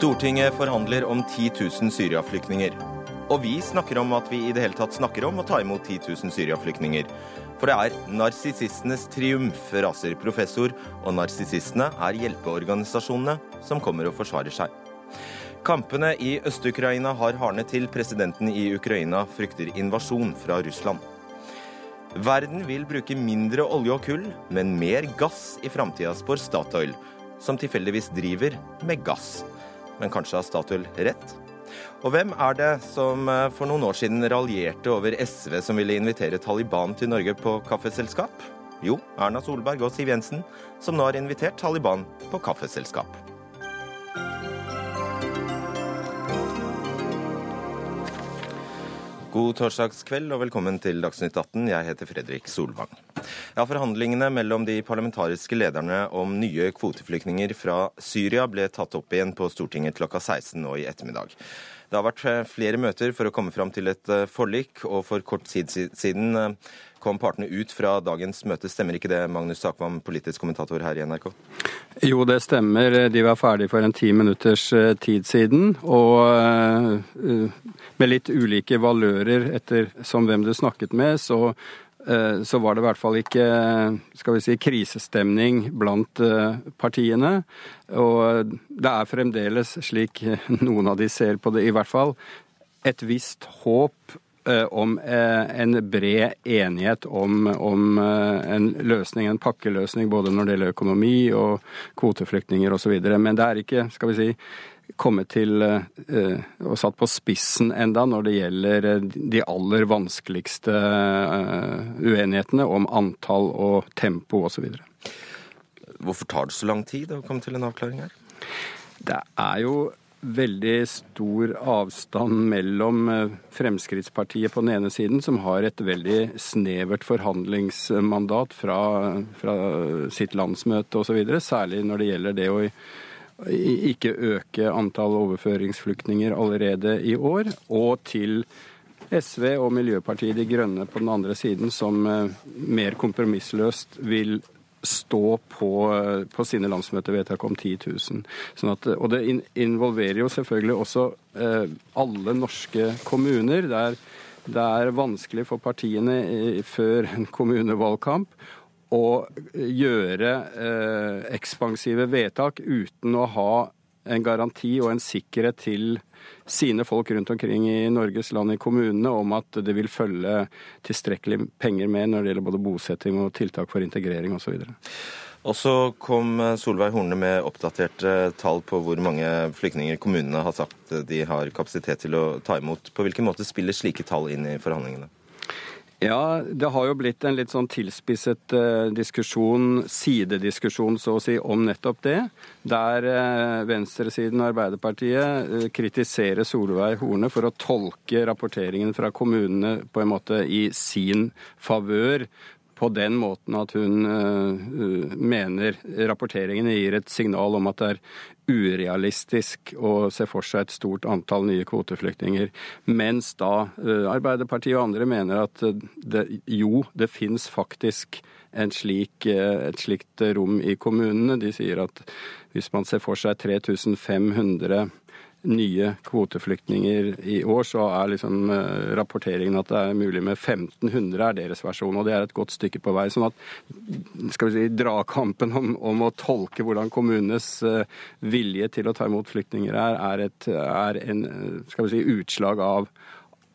Stortinget forhandler om 10 000 Syria-flyktninger. Og vi snakker om at vi i det hele tatt snakker om å ta imot 10 000 Syria-flyktninger. For det er narsissistenes triumf, raser professor, og narsissistene er hjelpeorganisasjonene som kommer og forsvarer seg. Kampene i Øst-Ukraina har hardnet til. Presidenten i Ukraina frykter invasjon fra Russland. Verden vil bruke mindre olje og kull, men mer gass i framtida, spår Statoil, som tilfeldigvis driver med gass. Men kanskje har Statoil rett? Og hvem er det som eh, for noen år siden raljerte over SV som ville invitere Taliban til Norge på kaffeselskap? Jo, Erna Solberg og Siv Jensen, som nå har invitert Taliban på kaffeselskap. God torsdagskveld og velkommen til Dagsnytt 18. Jeg heter Fredrik Solvang. Ja, Forhandlingene mellom de parlamentariske lederne om nye kvoteflyktninger fra Syria ble tatt opp igjen på Stortinget klokka 16 nå i ettermiddag. Det har vært flere møter for å komme fram til et eh, forlik, og for kort tid siden eh, kom partene ut fra dagens møte. Stemmer ikke det, Magnus Takvam, politisk kommentator her i NRK? Jo, det stemmer. De var ferdige for en ti minutters eh, tid siden. Og eh, med litt ulike valører etter som hvem du snakket med, så eh, så var det i hvert fall ikke skal vi si, krisestemning blant partiene. Og det er fremdeles, slik noen av de ser på det i hvert fall, et visst håp Eh, om eh, en bred enighet om, om, eh, en løsning, en pakkeløsning, både når det gjelder økonomi og kvoteflyktninger osv. Men det er ikke, skal vi si, kommet til og satt på spissen enda når det gjelder de aller vanskeligste uenighetene om antall og tempo osv. Hvorfor tar det så lang tid å komme til en avklaring her? Det er jo veldig stor avstand mellom eh, Fremskrittspartiet på den ene siden, som har et veldig snevert forhandlingsmandat fra, fra sitt landsmøte osv., særlig når det gjelder det å ikke øke antall overføringsflyktninger allerede i år, og til SV og Miljøpartiet De Grønne på den andre siden, som eh, mer kompromissløst vil stå på, på sine landsmøtevedtak om 10 000. Sånn at, og det involverer jo selvfølgelig også eh, alle norske kommuner. Det er, det er vanskelig for partiene før en kommunevalgkamp å gjøre eh, ekspansive vedtak uten å ha en garanti og en sikkerhet til sine folk rundt omkring i Norges land, i kommunene, om at det vil følge tilstrekkelig penger med når det gjelder både bosetting og tiltak for integrering osv. Og så kom Solveig Horne med oppdaterte tall på hvor mange flyktninger kommunene har sagt de har kapasitet til å ta imot. På hvilken måte spiller slike tall inn i forhandlingene? Ja, det har jo blitt en litt sånn tilspisset eh, diskusjon, sidediskusjon så å si, om nettopp det. Der eh, venstresiden og Arbeiderpartiet eh, kritiserer Solveig Horne for å tolke rapporteringen fra kommunene på en måte i sin favør på den måten at hun uh, mener rapporteringene gir et signal om at det er urealistisk å se for seg et stort antall nye kvoteflyktninger. Mens da uh, Arbeiderpartiet og andre mener at det, jo, det fins faktisk slik, uh, et slikt rom i kommunene. De sier at hvis man ser for seg 3500 nye kvoteflyktninger i år, så er liksom eh, rapporteringen at det er mulig med 1500, er deres versjon. Og det er et godt stykke på vei. Sånn at skal vi si, dragkampen om, om å tolke hvordan kommunenes eh, vilje til å ta imot flyktninger er, er, et, er en skal vi si, utslag av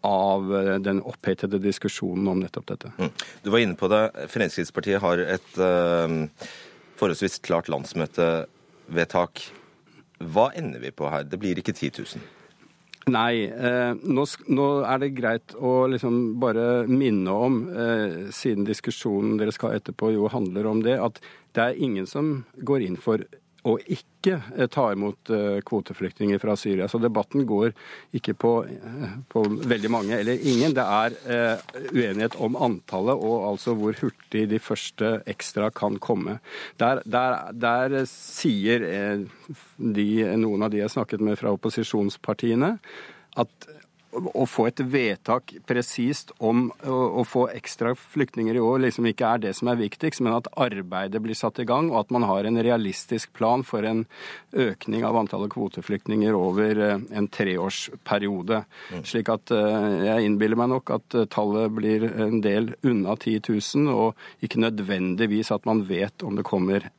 av eh, den opphetede diskusjonen om nettopp dette. Mm. Du var inne på det. Fremskrittspartiet har et uh, forholdsvis klart landsmøtevedtak hva ender vi på her? Det blir ikke 10 000? Nei, eh, nå, nå, er det greit å liksom bare minne om, eh, siden diskusjonen dere skal ha etterpå jo handler om det, at det er ingen som går inn for å ikke eh, ta imot eh, kvoteflyktninger fra Syria. Så debatten går ikke på, eh, på veldig mange eller ingen. Det er uenighet om antallet og altså hvor hurtig de første ekstra kan komme. Der, der, der sier de, noen av de jeg snakket med fra opposisjonspartiene, at å få et vedtak presist om å, få ekstra flyktninger i år liksom ikke er det som er viktigst, men at arbeidet blir satt i gang, og at man har en realistisk plan for en økning av antallet kvoteflyktninger over eh, en treårsperiode. Mm. Slik at eh, jeg innbiller meg nok at eh, tallet blir en del unna 10 000, og ikke nødvendigvis at man vet om det kommer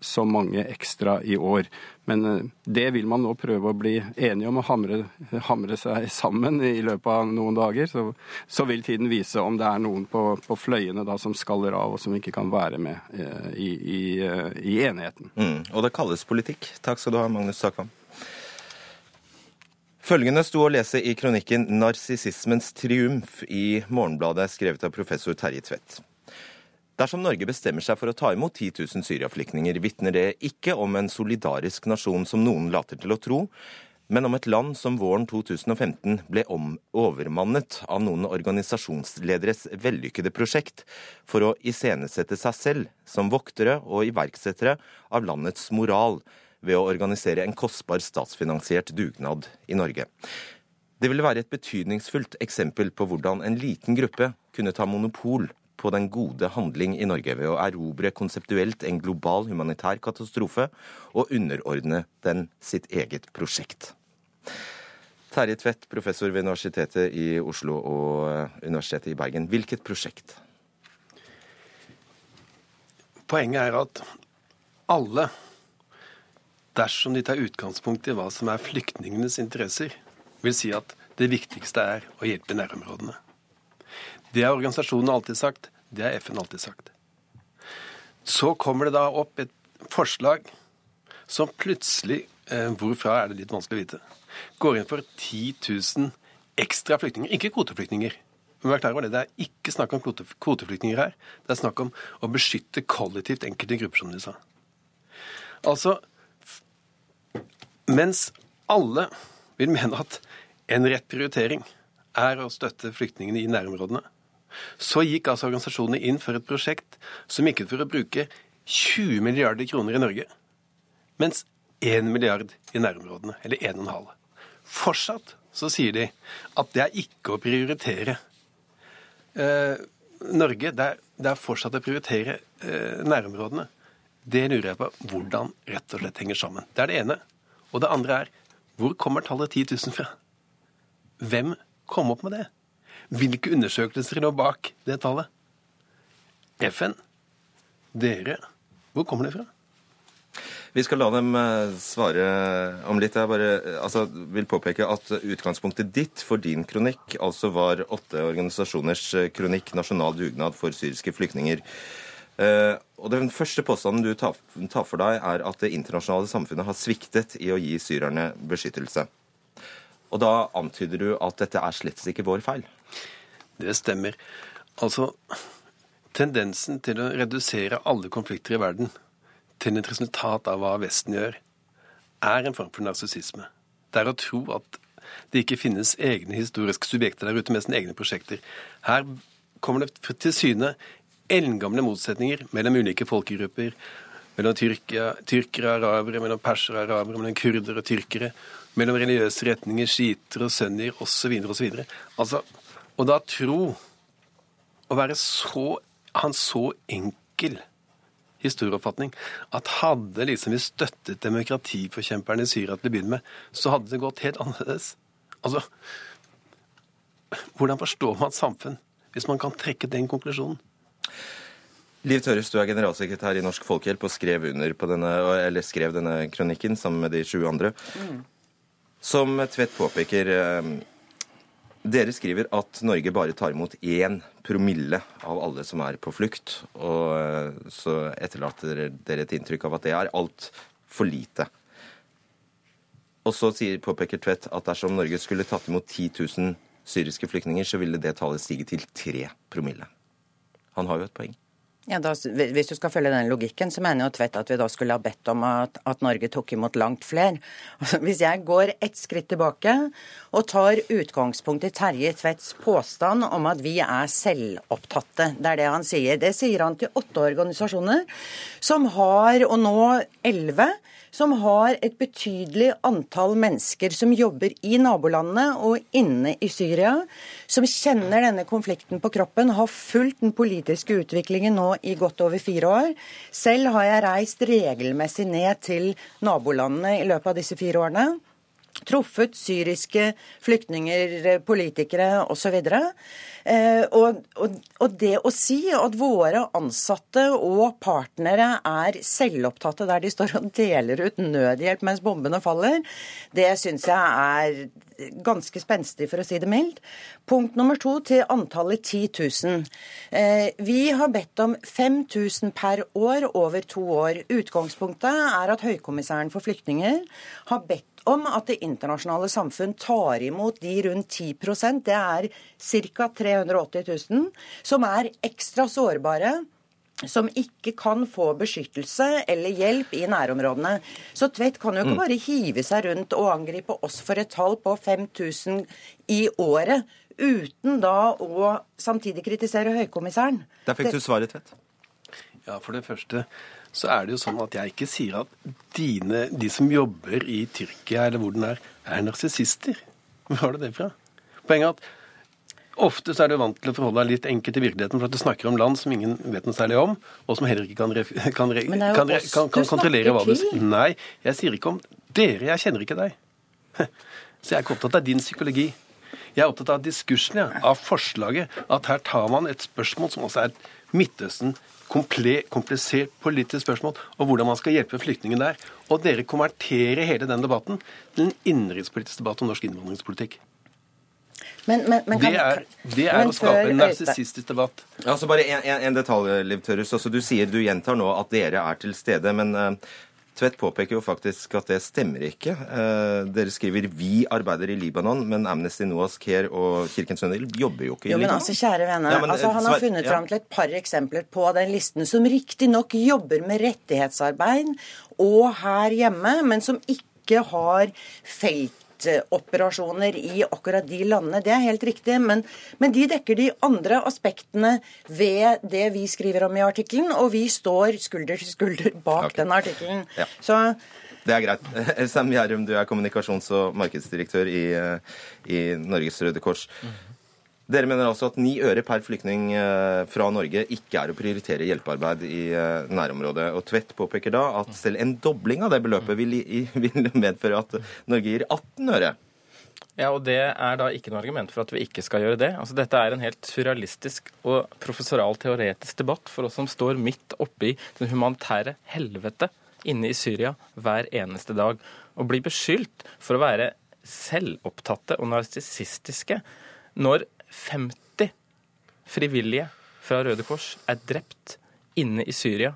så mange ekstra i år. Men eh, det vil man nå prøve å bli enige om og hamre, hamre seg sammen i løpet av noen dager. Så, så, vil tiden vise om det er noen på, på fløyene da, som skaller av og som ikke kan være med eh, i, i, i enigheten. Mm, og det kalles politikk. Takk skal du ha, Magnus Takvam. Følgende sto å lese i kronikken 'Narsissismens triumf' i Morgenbladet, skrevet av professor Terje Tvedt. Dersom Norge bestemmer seg for å ta imot 10 000 syriaflyktninger, vitner det ikke om en solidarisk nasjon som noen later til å tro, men om et land som våren 2015 ble overmannet av noen organisasjonslederes vellykkede prosjekt for å iscenesette seg selv som voktere og iverksettere av landets moral ved å organisere en kostbar statsfinansiert dugnad i Norge. Det ville være et betydningsfullt eksempel på hvordan en liten gruppe kunne ta monopol på den gode handling i Norge ved å erobre konseptuelt en global humanitær katastrofe og underordne den sitt eget prosjekt. Terje Tvedt, professor ved Universitetet i Oslo og Universitetet i Bergen. Hvilket prosjekt? Poenget er at alle, dersom de tar utgangspunkt i hva som er flyktningenes interesser, vil si at det viktigste er å hjelpe nærområdene. Det har organisasjonene alltid sagt. Det har FN alltid sagt. Så kommer det da opp et forslag som plutselig, eh, hvorfra er det litt vanskelig å vite, går inn for 10 000 ekstra flyktninger. Ikke kvoteflyktninger. Men vær klar over det, det er ikke snakk om kvoteflyktninger her. Det er snakk om å beskytte kollektivt enkelte grupper, som de sa. Altså, mens alle vil mene at en rett prioritering er å støtte flyktningene i nærområdene, så gikk altså organisasjonene inn for et prosjekt som gikk ut for å bruke 20 milliarder kroner i Norge, mens 1 milliard i nærområdene, eller 1,5. Fortsatt så sier de at det er ikke å prioritere eh, Norge. Det er, det er, fortsatt å prioritere eh, nærområdene. Det lurer jeg på hvordan rett og slett henger sammen. Det er det ene. Og det andre er hvor kommer tallet 10 000 fra? Hvem kom opp med det? Hvilke undersøkelser lå bak det tallet? FN? Dere? Hvor kommer det fra? Vi skal la dem eh, svare om litt. Jeg bare altså, vil påpeke at utgangspunktet ditt for din kronikk altså var åtte organisasjoners eh, kronikk 'Nasjonal dugnad for syriske flyktninger'. Og Den første påstanden du tar for deg, er at det internasjonale samfunnet har sviktet i å gi syrerne beskyttelse. Og da antyder du at dette er slett ikke vår feil? Det stemmer. Altså, tendensen til å redusere alle konflikter i verden til et resultat av hva Vesten gjør, er en form for narsissisme. Det er å tro at det ikke finnes egne historiske subjekter der ute med sine egne prosjekter. Her kommer det til syne eldgamle motsetninger mellom ulike folkegrupper. Mellom tyrkere og arabere, mellom persere og arabere, mellom kurdere og tyrkere mellom religiøse retninger, skiter og sønner osv. osv. Altså, og da tro å være så Han så enkel historieoppfatning at hadde liksom vi støttet demokratiforkjemperne i Syria til å begynne med, så hadde det gått helt annerledes. Altså, hvordan forstår man et samfunn hvis man kan trekke den konklusjonen? Liv Tørres, du er generalsekretær i Norsk Folkehjelp og skrev, under på denne, eller skrev denne kronikken sammen med de sju andre. Mm. Som Tvedt påpeker, eh, dere skriver at Norge bare tar imot én promille av alle som er på flukt. Og eh, så etterlater dere et inntrykk av at det er altfor lite. Og så påpeker Tvedt at dersom Norge skulle tatt imot 10 000 syriske flyktninger, så ville det tallet stige til 3 promille. Han har jo et poeng. Ja, da, Hvis du skal følge den logikken, så mener jo Tvedt at vi da skulle ha bedt om at, at Norge tok imot langt flere. Hvis jeg går ett skritt tilbake og tar utgangspunkt i Terje Tvedts påstand om at vi er selvopptatte, det er det han sier. Det sier han til åtte organisasjoner som har, og nå elleve, som har et betydelig antall mennesker som jobber i nabolandene og inne i Syria, som kjenner denne konflikten på kroppen, har fulgt den politiske utviklingen nå i godt over fire år. Selv har jeg reist regelmessig ned til nabolandene i løpet av disse fire årene truffet syriske flyktninger, politikere osv. Eh, og, og, og det å si at våre ansatte og partnere er selvopptatte der de står og deler ut nødhjelp mens bombene faller, det syns jeg er ganske spenstig, for å si det mildt. Punkt nummer to til antallet 10 000. Eh, vi har bedt om 5000 per år over to år. Utgangspunktet er at Høykommissæren for flyktninger har bedt om at det internasjonale samfunn tar imot de rundt 10% det er ca. 380 000, som er ekstra sårbare som ikke kan få beskyttelse eller hjelp i nærområdene. Så Tvedt kan jo ikke mm. bare hive seg rundt og angripe oss for et tall på 5000 i året, uten da å samtidig kritisere høykommissæren. Der fikk du svaret, Tvedt. Ja, for det første så er det jo sånn at jeg ikke sier at dine, de som jobber i Tyrkia, eller hvor den er, er narsissister. Hvor har du det fra? Poenget er at Ofte så er du vant til å forholde deg litt enkelt til virkeligheten, for at du snakker om land som ingen vet noe særlig om, og som heller ikke kan, kan, kan, kan kontrollere hva du sier. Nei, jeg sier ikke om dere. Jeg kjenner ikke deg. Så jeg er ikke opptatt av din psykologi. Jeg er opptatt av diskursen, ja, av forslaget. At her tar man et spørsmål som også er Midtøsten komplisert politisk spørsmål og hvordan man skal hjelpe flyktningene der. Og dere konverterer hele den debatten til en innenrikspolitisk debatt om norsk innvandringspolitikk. Men, men, men, det er, det er å skape en narsissistisk debatt. Altså Bare en, en, en detalj, Liv Tørres. Altså, du sier, du gjentar nå at dere er til stede. men... Uh, Tvedt påpeker jo faktisk at det stemmer ikke. Eh, dere skriver 'vi arbeider i Libanon', men Amnesty Noahs Care og Kirkens Nødhjelp jobber jo ikke i jo, Libanon. Men altså, kjære venner, ja, men, altså, Han har funnet ja. fram til et par eksempler på den listen som riktignok jobber med rettighetsarbeid og her hjemme, men som ikke har felt feltoperasjoner i akkurat de landene. Det er helt riktig, men, men, de dekker de andre aspektene ved det vi skriver om i artikkelen, og vi står skulder til skulder bak okay. den artikkelen. Ja. Så det er greit. Sam Gjærum, du er kommunikasjons- og markedsdirektør i, i Norges Røde Kors. Mm. Dere mener altså at ni øre per flyktning eh, fra Norge ikke er å prioritere hjelpearbeid i eh, nærområdet. Og Tvedt påpeker da at selv en dobling av det beløpet vil, vil medføre at Norge gir 18 øre. Ja, og Det er da ikke noe argument for at vi ikke skal gjøre det. Altså, Dette er en helt surrealistisk og professoral teoretisk debatt for oss som står midt oppi den humanitære helvete inne i Syria hver eneste dag. Og blir beskyldt for å være selvopptatte og narsissistiske når 50 frivillige fra Røde Kors er drept inne i Syria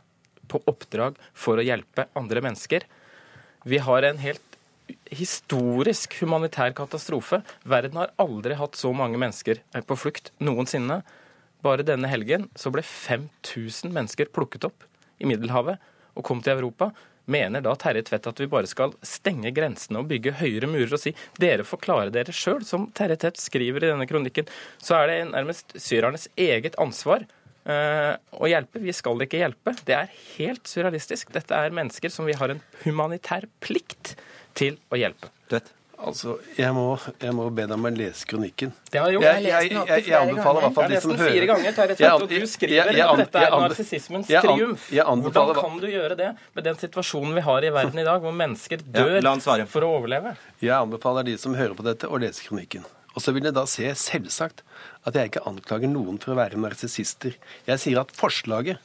på oppdrag for å hjelpe andre mennesker. Vi har en helt historisk humanitær katastrofe. Verden har aldri hatt så mange mennesker på flukt noensinne. Bare denne helgen så ble 5000 mennesker plukket opp i Middelhavet og kom til Europa. Mener da Terje Tvedt at vi bare skal stenge grensene og bygge høyere murer og si dere får klare dere sjøl? Som Terje Tvedt skriver i denne kronikken, så er det nærmest syrernes eget ansvar uh, å hjelpe. Vi skal ikke hjelpe. Det er helt surrealistisk. Dette er mennesker som vi har en humanitær plikt til å hjelpe. Tvedt? Altså, jeg må, jeg må, be deg om å lese kronikken. Det har jeg gjort. Jeg, jeg, jeg, jeg anbefaler i hvert fall de som hører fire ganger, Terje Tvedt, og du skriver at dette er narsissismens triumf. Hvordan kan du gjøre det med den situasjonen vi har i verden i dag, hvor mennesker dør ja, for å overleve? Jeg anbefaler de som hører på dette, å lese kronikken. Og så vil jeg da se selvsagt at jeg ikke anklager noen for å være narsissister. Jeg sier at forslaget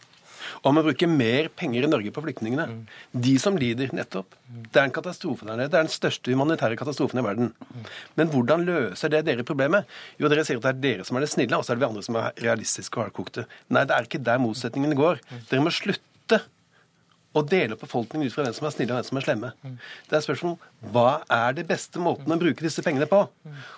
om man bruker mer penger i Norge på flyktningene. Mm. De som lider, nettopp. Det er en katastrofe der nede. Det er den største humanitære katastrofen i verden. Men hvordan løser det dere problemet? Jo, dere sier at det er dere som er det snille, og så er det vi andre som er realistiske og hardkokte. Nei, det er ikke der motsetningene går. Dere må slutte å dele opp befolkningen ut fra hvem som er snille og hvem som er slemme. Det er spørsmål hva er det beste måten å bruke disse pengene på?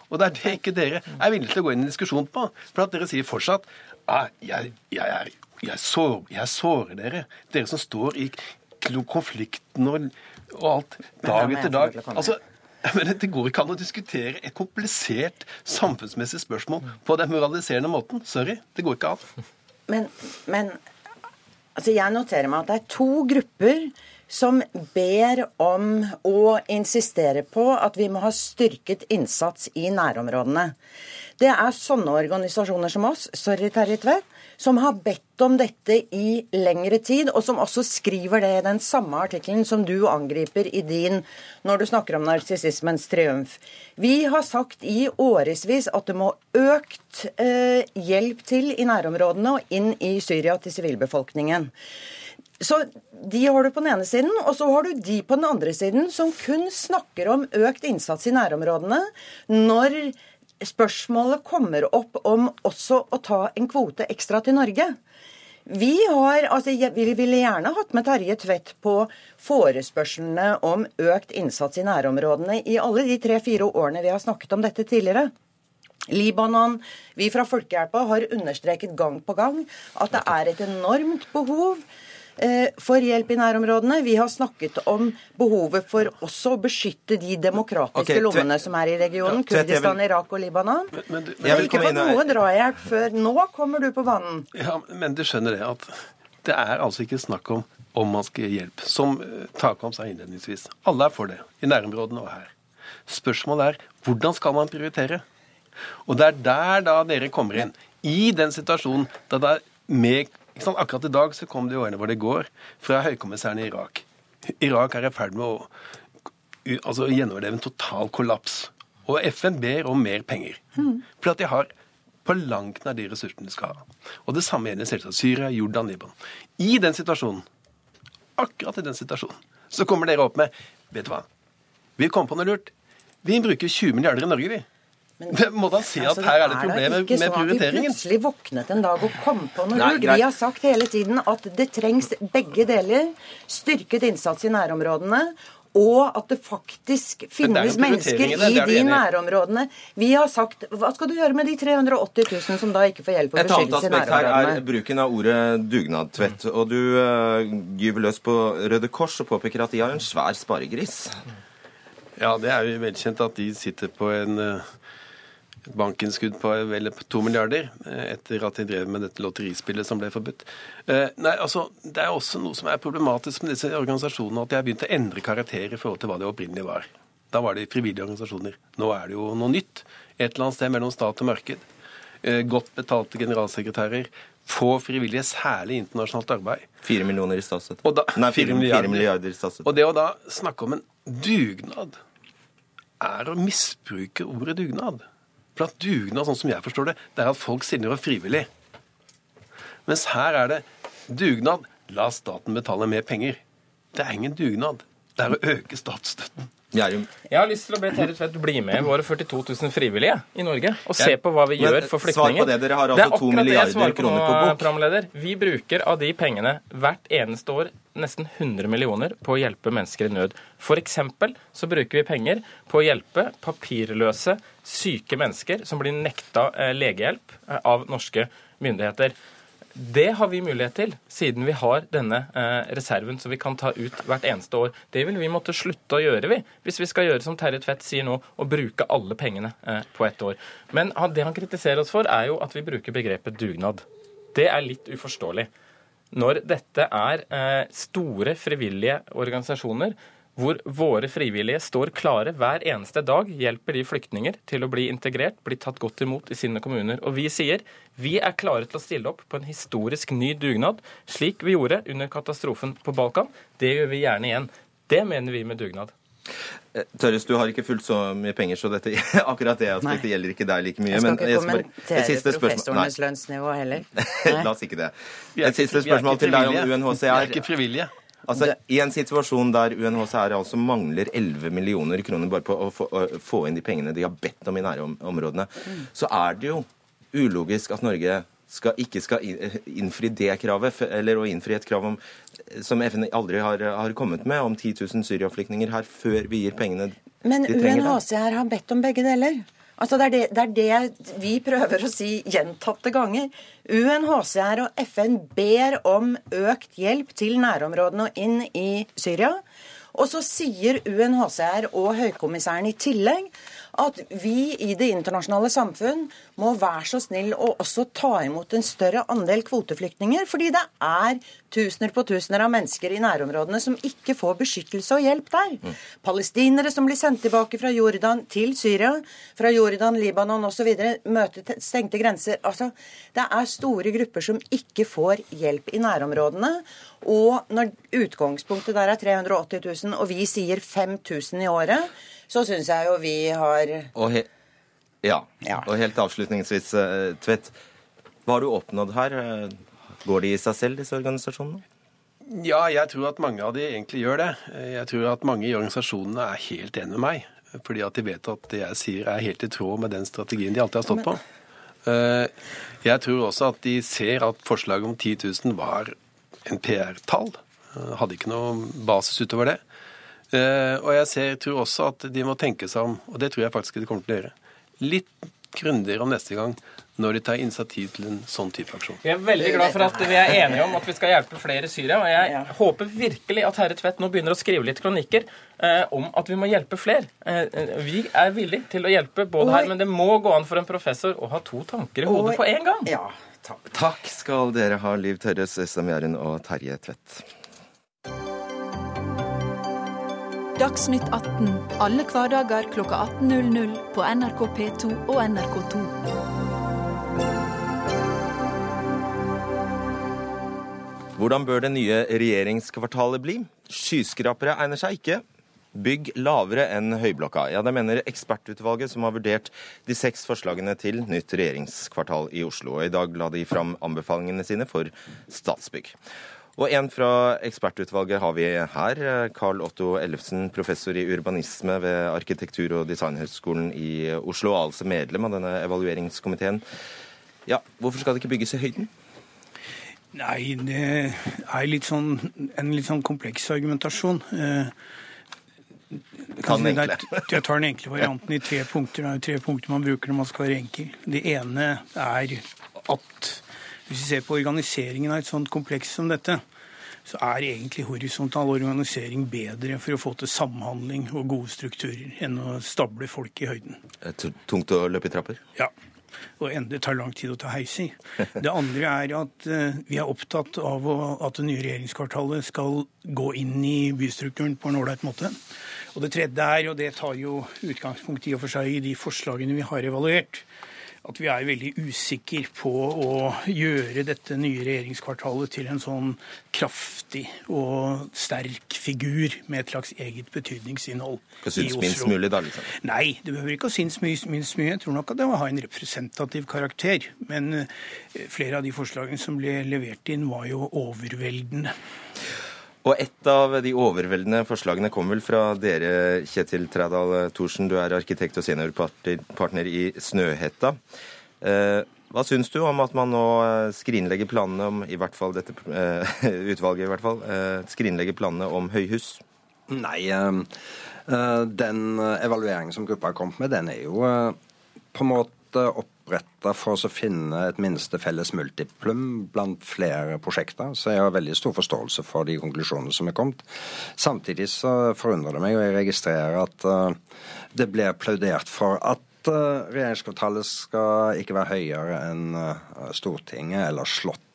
Og det er det ikke dere er villige til å gå inn i diskusjon på. For at dere sier fortsatt at jeg, jeg er jeg, sår, jeg sårer dere. Dere som står i konflikten og, og alt dag etter dag. Altså, men Det går ikke an å diskutere et komplisert samfunnsmessig spørsmål på den moraliserende måten. Sorry, det går ikke an. Men, men altså jeg noterer meg at det er to grupper som ber om og insisterer på at vi må ha styrket innsats i nærområdene. Det er sånne organisasjoner som oss, sorry Terje Tvedt, som har bedt om dette i lengre tid, og som også skriver det i den samme artikkelen som du angriper i din når du snakker om narsissismens triumf. Vi har sagt i årevis at det må økt eh, hjelp til i nærområdene og inn i Syria til sivilbefolkningen. Så de har du på den ene siden, og så har du de på den andre siden som kun snakker om økt innsats i nærområdene når spørsmålet kommer opp om også å ta en kvote ekstra til Norge. Vi, har, altså, vi ville gjerne hatt med Terje Tvedt på forespørslene om økt innsats i nærområdene i alle de tre-fire årene vi har snakket om dette tidligere. Libanon, Vi fra Folkehjelpa har understreket gang på gang at det er et enormt behov Eh, for hjelp i nærområdene. Vi har snakket om behovet for også å beskytte de demokratiske okay, lommene som er i regionen. Ja, Kurdistan, vil... Irak og Libanon. Men, men, men, men ikke fått noe drahjelp før nå kommer du på banen. Ja, Men du skjønner det at det er altså ikke snakk om om man skal gi hjelp. Som eh, Takam sa innledningsvis. Alle er for det, i nærområdene og her. Spørsmålet er hvordan skal man prioritere? Og det er der da dere kommer inn. I den situasjonen da det er med Akkurat i dag så kom det i årene hvor det går fra høykommissæren i Irak. Irak er i ferd med å altså, gjennomleve en total kollaps. Og FN ber om mer penger. Mm. For at de har på langt nær de ressursene de skal ha. Og det samme gjelder selvsagt Syria, Jordan, Libanon. I den situasjonen, akkurat i den situasjonen, så kommer dere opp med Vet du hva? Vi kom på noe lurt. Vi bruker 20 milliarder i Norge, vi. Men, må da si altså, at her er det et problem med, med prioriteringen? Det er ikke sånn at vi plutselig våknet en dag og kom på noe lurt. Vi har sagt hele tiden at det trengs begge deler. Styrket innsats i nærområdene og at det faktisk finnes mennesker i de nærområdene. Vi har sagt Hva skal du gjøre med de 380 000 som da ikke får hjelp og beskyttelse i nærområdene? Et annet aspekt her er bruken av ordet dugnadtvett. Og du uh, gyver løs på Røde Kors og påpeker at de har en svær sparegris. Ja, det er jo velkjent at de sitter på en uh, bankinnskudd på vel to milliarder eh, etter at de drev med dette lotterispillet som ble forbudt. Eh, nei, altså, Det er også noe som er problematisk med disse organisasjonene, at de har begynt å endre karakter i forhold til hva det opprinnelig var. Da var det frivillige organisasjoner. Nå er det jo noe nytt. Et eller annet sted mellom stat og marked. Eh, godt betalte generalsekretærer. Få frivillige, særlig internasjonalt arbeid. Fire millioner i statsstøtte. Nei, fire, milliarder. milliarder i statsstøtte. Og det å da snakke om en dugnad er å misbruke ordet dugnad. For at dugnad, sånn som jeg forstår det, det er at folk stiller opp frivillig. Mens her er det dugnad. La staten betale mer penger. Det er ingen dugnad. Det er å øke statsstøtten. Jeg har lyst til å be Terje Tvedt bli med våre 42 000 frivillige i Norge og se på hva vi gjør for flyktninger. Svar på det. Dere har altså to milliarder kroner på bok. Programleder. Vi bruker av de pengene hvert eneste år nesten 100 millioner på å hjelpe mennesker i nød. F.eks. så bruker vi penger på å hjelpe papirløse, syke mennesker som blir nekta eh, legehjelp eh, av norske myndigheter. Det har vi mulighet til, siden vi har denne eh, reserven som vi kan ta ut hvert eneste år. Det vil vi måtte slutte å gjøre, vi, hvis vi skal gjøre som Terje Tvedt sier nå, å bruke alle pengene eh, på ett år. Men det han kritiserer oss for, er jo at vi bruker begrepet dugnad. Det er litt uforståelig. Når dette er eh, store frivillige organisasjoner hvor våre frivillige står klare hver eneste dag, hjelper de flyktninger til å bli integrert, bli tatt godt imot i sine kommuner. Og vi sier vi er klare til å stille opp på en historisk ny dugnad, slik vi gjorde under katastrofen på Balkan. Det gjør vi gjerne igjen. Det mener vi med dugnad. Eh, Tørres, du har ikke fullt så mye penger, så dette, akkurat det aspektet Nei. gjelder ikke deg like mye. Jeg skal ikke kommentere professorenes lønnsnivå heller. La oss ikke det. Et siste spørsmål til deg om UNHCR. Vi er ikke frivillige. Altså, I en situasjon der UNHCR altså mangler 11 millioner kroner bare på å få, å få inn de pengene de har bedt om i nærområdene, så er det jo ulogisk at Norge skal, ikke skal innfri det kravet, eller å innfri et krav om, som FN aldri har, har kommet med, om 10 000 syriaflyktninger her, før vi gir pengene Men de trenger. Men UNHCR har bedt om begge deler. Altså det, er det, det er det vi prøver å si gjentatte ganger. UNHCR og FN ber om økt hjelp til nærområdene og inn i Syria. Og så sier UNHCR og høykommissæren i tillegg at vi i det internasjonale samfunn må være så snill å også ta imot en større andel kvoteflyktninger. Fordi det er tusener på tusener av mennesker i nærområdene som ikke får beskyttelse og hjelp der. Mm. Palestinere som blir sendt tilbake fra Jordan til Syria, fra Jordan, Libanon osv. møter stengte grenser. Altså, det er store grupper som ikke får hjelp i nærområdene. Og når utgangspunktet der er 380 000, og vi sier 5000 i året, så syns jeg jo vi har og he ja. ja. Og helt avslutningsvis, eh, Tvedt. Hva har du oppnådd her? Går de i seg selv, disse organisasjonene? Ja, jeg tror at mange av de egentlig gjør det. Jeg tror at mange i organisasjonene er helt enig med meg. Fordi at de vet at det jeg sier er helt i tråd med den strategien de alltid har stått på. Eh, jeg tror også at de ser at forslaget om 10 000 var en PR-tall. Eh, hadde ikke noe basis utover det. Eh, og jeg ser, tror også at de må tenke seg om, og det tror jeg faktisk de kommer til å gjøre, litt grundigere om neste gang når de tar initiativ til en sånn type aksjon. Vi er veldig glad for at vi er enige om at vi skal hjelpe flere i Syria. Og jeg ja. håper virkelig at herre Tvedt nå begynner å skrive litt kronikker eh, om at vi må hjelpe flere. Eh, eh vi er villige til å hjelpe både her, men det må gå an for en professor å ha to tanker i hodet på en gang. Ja, takk. takk skal dere ha, Liv Tørres, Øystein Jæren og Terje Tvedt. Dagsnytt 18 alle hverdager kl 18.00 på NRK P2 og NRK2. Hvordan bør det nye regjeringskvartalet bli? Skyskrapere egner seg ikke. Bygg lavere enn Høyblokka. Ja, Det mener ekspertutvalget som har vurdert de seks forslagene til nytt regjeringskvartal i Oslo. Og I dag la de fram anbefalingene sine for Statsbygg. Og en fra ekspertutvalget har vi her. Carl Otto Ellefsen, professor i urbanisme ved Arkitektur- og designhøgskolen i Oslo, altså medlem av denne evalueringskomiteen. Ja, Hvorfor skal det ikke bygges i høyden? Nei, det er litt sånn, en litt sånn kompleks argumentasjon. Kan Ta den enkle. Jeg tar den enkle varianten i tre punkter. Det er jo tre punkter man bruker når man skal være enkel. Det ene er at hvis vi ser på organiseringen av et sånt kompleks som dette, så er egentlig horisontal organisering bedre for å få til samhandling og gode strukturer enn å stable folk i høyden. Tungt å løpe i trapper? Ja. Og det tar lang tid å ta heis i. Det andre er at eh, vi er opptatt av at det nye regjeringskvartalet skal gå inn i bystrukturen på en ålreit måte. Og det tredje er, og det tar jo utgangspunkt i og for seg i de forslagene vi har evaluert, at vi er veldig usikre på å gjøre dette nye regjeringskvartalet til en sånn kraftig og sterk figur med et slags eget betydningsinnhold Hva synes minst mulig, da? liksom? Nei, det behøver ikke å synes minst mye. Jeg tror nok at det må ha en representativ karakter. Men eh, flere av de forslagene som ble levert inn, var jo overveldende. Og et av de overveldende forslagene kom vel fra dere, Kjetil Trædal Thorsen. Du er arkitekt og seniorpartner i Snøhetta. Eh, hva syns du om at man nå skrinlegger planene om i hvert fall dette eh, utvalget i hvert fall, eh, skrinlegger planene om høyhus? Nei, den evalueringen som gruppa har kommet med, den er jo på en måte opp oppretta for å finne et minste felles multiplum blant flere prosjekter. Så jeg har veldig stor forståelse for de konklusjonene som er kommet. Samtidig så forundrer det meg, og jeg registrerer at uh, det blir applaudert for at uh, regjeringskvartalet skal ikke være høyere enn uh, Stortinget eller Slottet.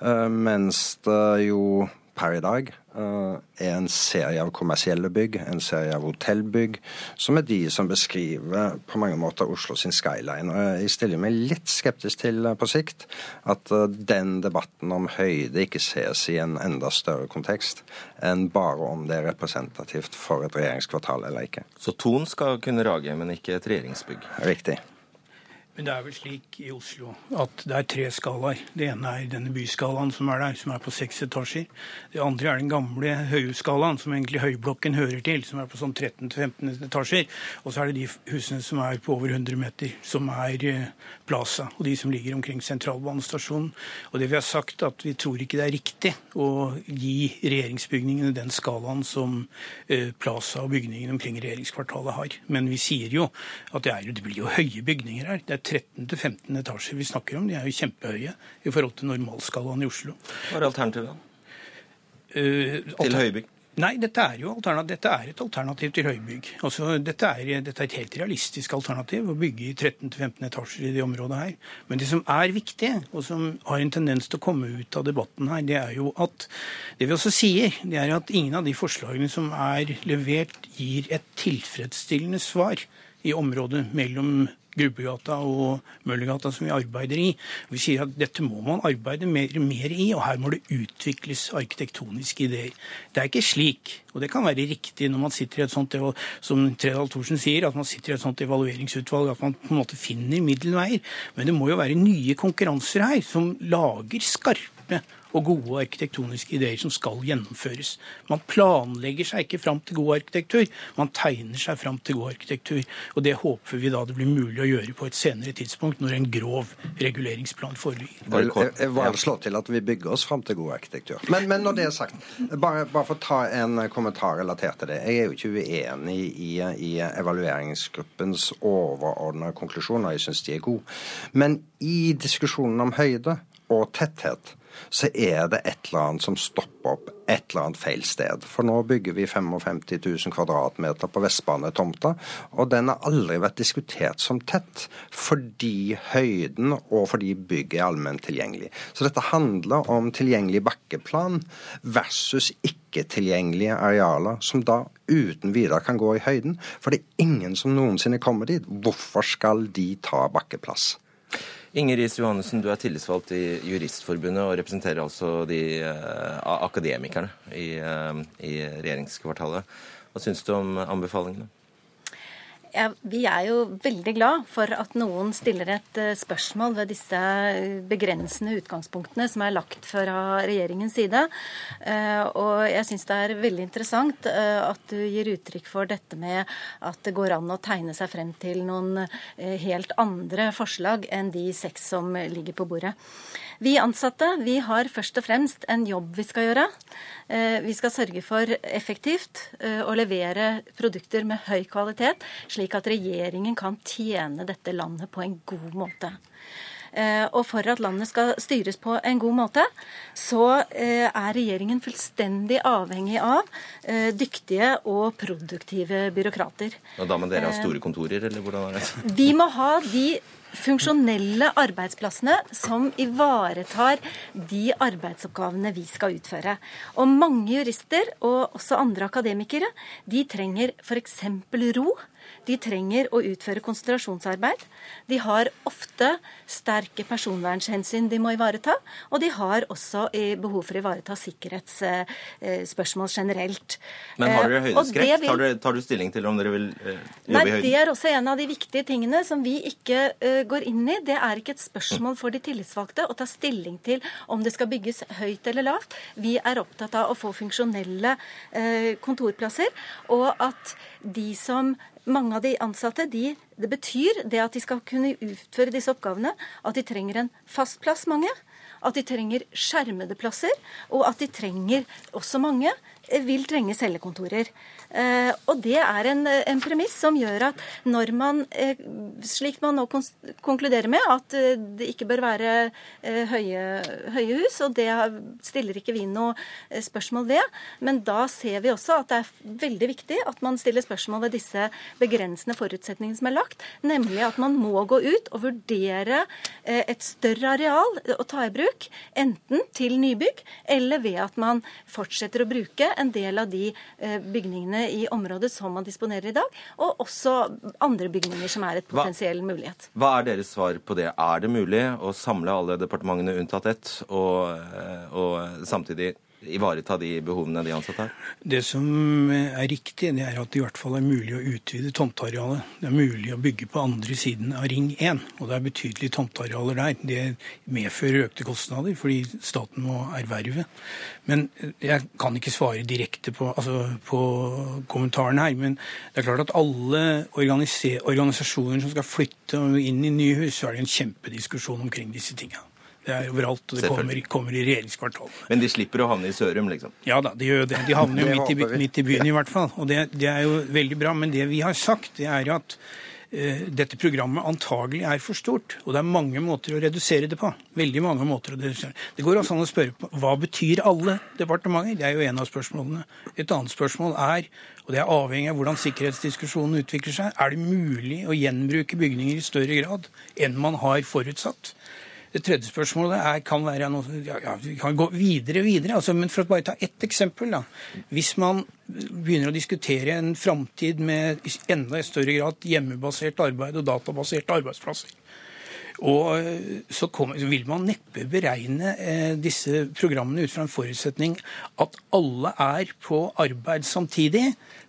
Mens det jo per i dag eh, er en serie av kommersielle bygg, en serie av hotellbygg, som er de som beskriver på mange måter Oslo sin skyline. Og jeg stiller meg litt skeptisk til eh, på sikt at eh, den debatten om høyde ikke ses i en enda større kontekst enn bare om det er representativt for et regjeringskvartal eller ikke. Så Thon skal kunne rage, men ikke et regjeringsbygg? Riktig. Men det er vel slik i Oslo at det er tre skalaer. Det ene er denne byskalaen som er der, som er på seks etasjer. Det andre er den gamle høyhusskalaen, som egentlig Høyblokken hører til, som er på sånn 13-15 etasjer. Og så er det de husene som er på over 100 meter, som er eh, Plaza, og de som ligger omkring sentralbanestasjonen. Og det vi har sagt, at vi tror ikke det er riktig å gi regjeringsbygningene den skalaen som eh, Plaza og bygningene omkring regjeringskvartalet har. Men vi sier jo at det, er, det blir jo høye bygninger her. Det er 13-15 etasjer vi snakker om. De er jo kjempehøye i forhold til normalskalaen i Oslo. Hva er alternativet Uh, til høybygg? Nei, dette er jo dette er et alternativ til høybygg. Altså, dette, er, dette er et helt realistisk alternativ, å bygge i 13-15 etasjer i det området her. Men det som er viktig, og som har en tendens til å komme ut av debatten her, det er jo at det vi også sier, det er at ingen av de forslagene som er levert, gir et tilfredsstillende svar i området mellom Grubbegata og Møllergata som vi arbeider i. Vi sier at dette må man arbeide mer, mer, i, og her må det utvikles arkitektoniske ideer. Det er ikke slik, og det kan være riktig når man sitter i et sånt, som Tredal Thorsen sier, at man sitter i et sånt evalueringsutvalg, at man på en måte finner middelveier. Men det må jo være nye konkurranser her som lager skarpe og gode arkitektoniske ideer som skal gjennomføres. Man planlegger seg ikke fram til god arkitektur, man tegner seg fram til god arkitektur. Og det håper vi da det blir mulig å gjøre på et senere tidspunkt, når en grov reguleringsplan foreligger. Jeg, vil slå til at vi bygger oss fram til god arkitektur. Men, men når det er sagt, bare, bare, for å ta en kommentar relatert til det. Jeg er jo ikke uenig i, i evalueringsgruppens overordna konklusjoner, jeg syns de er gode. Men i diskusjonen om høyde og tetthet så er det et eller annet som stopper opp et eller annet feil sted. For nå bygger vi 55 000 kvadratmeter på Vestbanetomta, og den har aldri vært diskutert som tett fordi høyden og fordi bygget er allment tilgjengelig. Så dette handler om tilgjengelig bakkeplan versus ikke-tilgjengelige arealer, som da uten videre kan gå i høyden. For det er ingen som noensinne kommer dit. Hvorfor skal de ta bakkeplass? Inger Riis Johannessen, du er tillitsvalgt i Juristforbundet og representerer altså de uh, akademikerne i, uh, i regjeringskvartalet. Hva syns du om anbefalingene? Vi er jo veldig glad for at noen stiller et eh, spørsmål ved disse begrensende utgangspunktene som er lagt fra regjeringens side. Eh, og jeg syns det er veldig interessant eh, at du gir uttrykk for dette med at det går an å tegne seg frem til noen helt andre forslag enn de seks som ligger på bordet. Vi ansatte vi har først og fremst en jobb vi skal gjøre. Eh, vi skal sørge for effektivt eh, å levere produkter med høy kvalitet, slik at regjeringen kan tjene dette landet på en god måte. Eh, og for at landet skal styres på en god måte, så er regjeringen fullstendig avhengig av dyktige og produktive byråkrater. Og da må dere ha store kontorer, eller hvordan er det? Vi må ha de funksjonelle arbeidsplassene som ivaretar de arbeidsoppgavene vi skal utføre. Og mange jurister, og også andre akademikere, de trenger f.eks. ro. De trenger å utføre konsentrasjonsarbeid. De har ofte sterke personvernhensyn de må ivareta. Og de har også behov for å ivareta sikkerhetsspørsmål generelt. Men har dere eh, høydeskrekk? Vil... Tar, tar, du stilling til om dere vil jobbe Nei, i høyden? Det er også en av de viktige tingene som vi ikke uh, går inn i. Det er ikke et spørsmål for de tillitsvalgte å ta stilling til om det skal bygges høyt eller lavt. Vi er opptatt av å få funksjonelle uh, kontorplasser, og at de som mange av de ansatte de, det betyr det at de skal kunne utføre disse oppgavene, at de trenger en fast plass, mange. At de trenger skjermede plasser, og at de trenger også mange vil trenge cellekontorer. Eh, og det er en, en, premiss som gjør at når man, eh, slik man nå konkluderer med, at eh, det ikke bør være høye, høye hus, og det stiller ikke vi noe spørsmål ved, men da ser vi også at det er veldig viktig at man stiller spørsmål ved disse begrensende forutsetningene som er lagt, nemlig at man må gå ut og vurdere et større areal å ta i bruk, enten til nybygg eller ved at man fortsetter å bruke en del av de bygningene i området som man disponerer i dag, og også andre bygninger som er et potensiell mulighet. Hva er deres svar på det? Er det mulig å samle alle departementene unntatt ett, og, og samtidig ivareta de behovene de ansatte har? Det som er riktig, det er at det i hvert fall er mulig å utvide tomtearealet. Det er mulig å bygge på andre siden av Ring 1, og det er betydelige tomtearealer der. Det medfører økte kostnader fordi staten må erverve. Men jeg kan ikke svare direkte på, altså, på kommentaren her. Men det er klart at alle organisasjoner som skal flytte inn i nye hus, så er det en kjempediskusjon omkring disse tingene. Det er overalt, og det kommer, kommer i regjeringskvartalet. Men de slipper å havne i Sørum, liksom? Ja da, de gjør det. De havner jo midt, midt, i byen i hvert fall. Og det, det, er jo veldig bra. Men det vi har sagt, det er at uh, dette programmet antagelig er for stort. Og det er mange måter å redusere det på. Veldig mange måter å redusere det går også an å spørre på hva betyr alle departementer? Det er jo en av spørsmålene. Et annet spørsmål er, og det er avhengig av hvordan sikkerhetsdiskusjonen utvikler seg, er det mulig å gjenbruke bygninger i større grad enn man har forutsatt? Det tredje spørsmålet er, kan være noe, ja, vi kan gå videre videre. Altså, men for å bare ta ett eksempel. Da. Hvis man begynner å diskutere en framtid med enda større grad hjemmebasert arbeid og databaserte arbeidsplasser, og eh, så, kommer, så, vil man neppe beregne eh, disse programmene ut fra en forutsetning at alle er på arbeid samtidig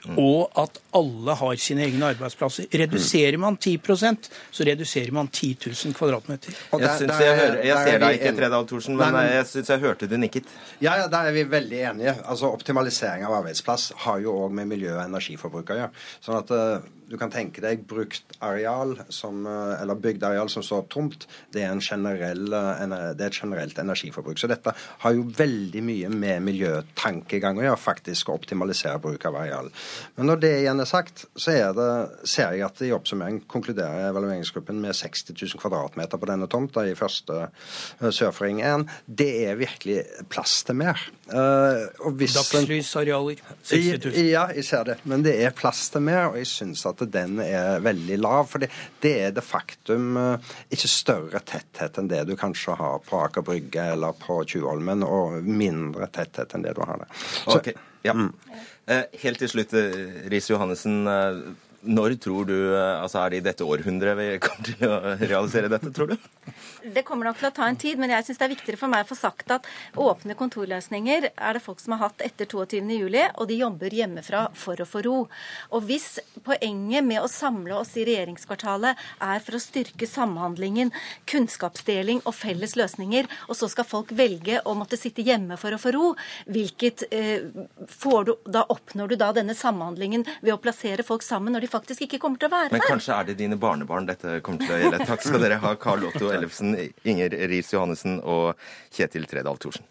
og at alle har sine egne arbeidsplasser. Reduserer man 10% så reduserer man 10 000 kvadratmeter. Jeg, synes jeg, hører, jeg ser deg ikke, Tredal Thorsen, men jeg syns jeg hørte det nikket. Ja, ja, der er vi veldig enige. Altså, Optimalisering av arbeidsplass har jo òg med miljø- og energiforbruk å gjøre. Sånn at uh, du kan tenke deg brukt areal som, eh, eller bygd areal som står tomt, det er, generell, eh, det er, et generelt energiforbruk. Så dette har jo veldig mye med miljøtankegang å gjøre, faktisk å optimalisere bruk av areal. Men når det igjen er sagt, så er det, ser jeg at i oppsummering konkluderer evalueringsgruppen med 60 000 kvadratmeter på denne tomta i første uh, Sørføring 1. Det er virkelig plass til mer. Uh, Dagslys-arealer. 60 000. Ja, jeg ser det. Men det er plass til mer, og jeg syns at den er veldig lav. For det, det er det faktum uh, ikke større tetthet enn det du kanskje har på Aker Brygge eller på Tjuvholmen, og mindre tetthet enn det du har der. Så, okay. ja. Uh, helt til slutt, Riis Johannessen. Når tror du, altså Er det i dette århundret vi kommer til å realisere dette, tror du? Det kommer nok til å ta en tid, men jeg syns det er viktigere for meg å få sagt at åpne kontorløsninger er det folk som har hatt etter 22.07, og de jobber hjemmefra for å få ro. Og hvis poenget med å samle oss i regjeringskvartalet er for å styrke samhandlingen, kunnskapsdeling og felles løsninger, og så skal folk velge å måtte sitte hjemme for å få ro, hvilket eh, du, da oppnår du da denne samhandlingen ved å plassere folk sammen når de faktisk ikke kommer til å være her? Men kanskje er det dine barnebarn dette kommer til å gjelde. Takk skal dere ha, Karl Otto Ellefsen, Inger Riis Johannessen og Kjetil Tredal Thorsen.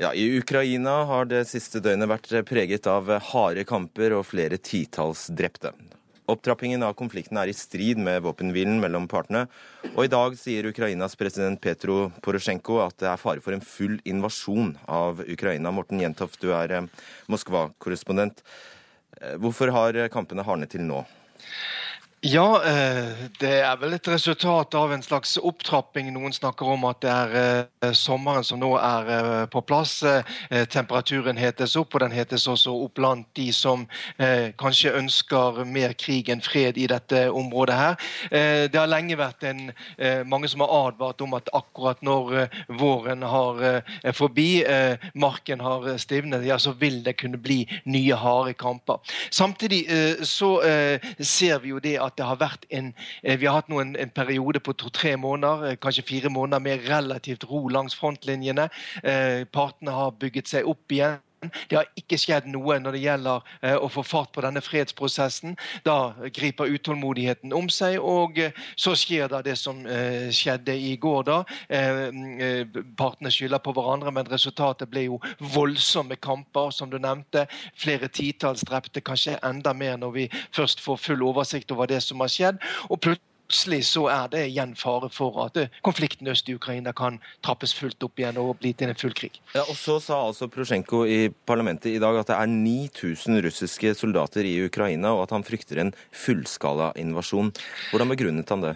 Ja, I Ukraina har det siste døgnet vært preget av harde kamper og flere titalls drepte. Opptrappingen av konflikten er i strid med våpenhvilen mellom partene. Og i dag sier Ukrainas president Petro Porosjenko at det er fare for en full invasjon av Ukraina. Morten Jentoft, du er eh, Moskva-korrespondent. Eh, hvorfor har kampene hardnet til nå? Ja, eh, det er vel et resultat av en slags opptrapping. Noen snakker om at det er eh, sommeren som nå er eh, på plass. Temperaturen hetes opp, og den hetes også opp blant de som kanskje ønsker mer krig enn fred i dette området her. Det har lenge vært en, mange som har advart om at akkurat når våren har forbi, marken har stivnet, ja, så vil det kunne bli nye harde kamper. Samtidig så ser vi jo det at at det har vært en eh, Vi har hatt nå en periode på to-tre måneder, eh, kanskje fire måneder, med relativt ro langs frontlinjene. Eh, partene har bygget seg opp igjen. Det har ikke skjedd noe når det gjelder eh, å få fart på denne fredsprosessen. Da griper utålmodigheten om seg, og eh, så skjer da det som eh, skjedde i går. da. Partene skylder på hverandre, men resultatet ble jo voldsomme kamper, som du nevnte. Flere titalls drepte, kanskje enda mer når vi først får full oversikt over det som har skjedd. og plutselig plutselig så er det igjen fare for at eh, konflikten øst i Ukraina kan trappes fullt opp igjen og bli til en full krig. Ja, og Så sa altså Prosjenko i parlamentet i dag at det er 9000 russiske soldater i Ukraina, og at han frykter en fullskala invasjon. Hvordan begrunnet han det?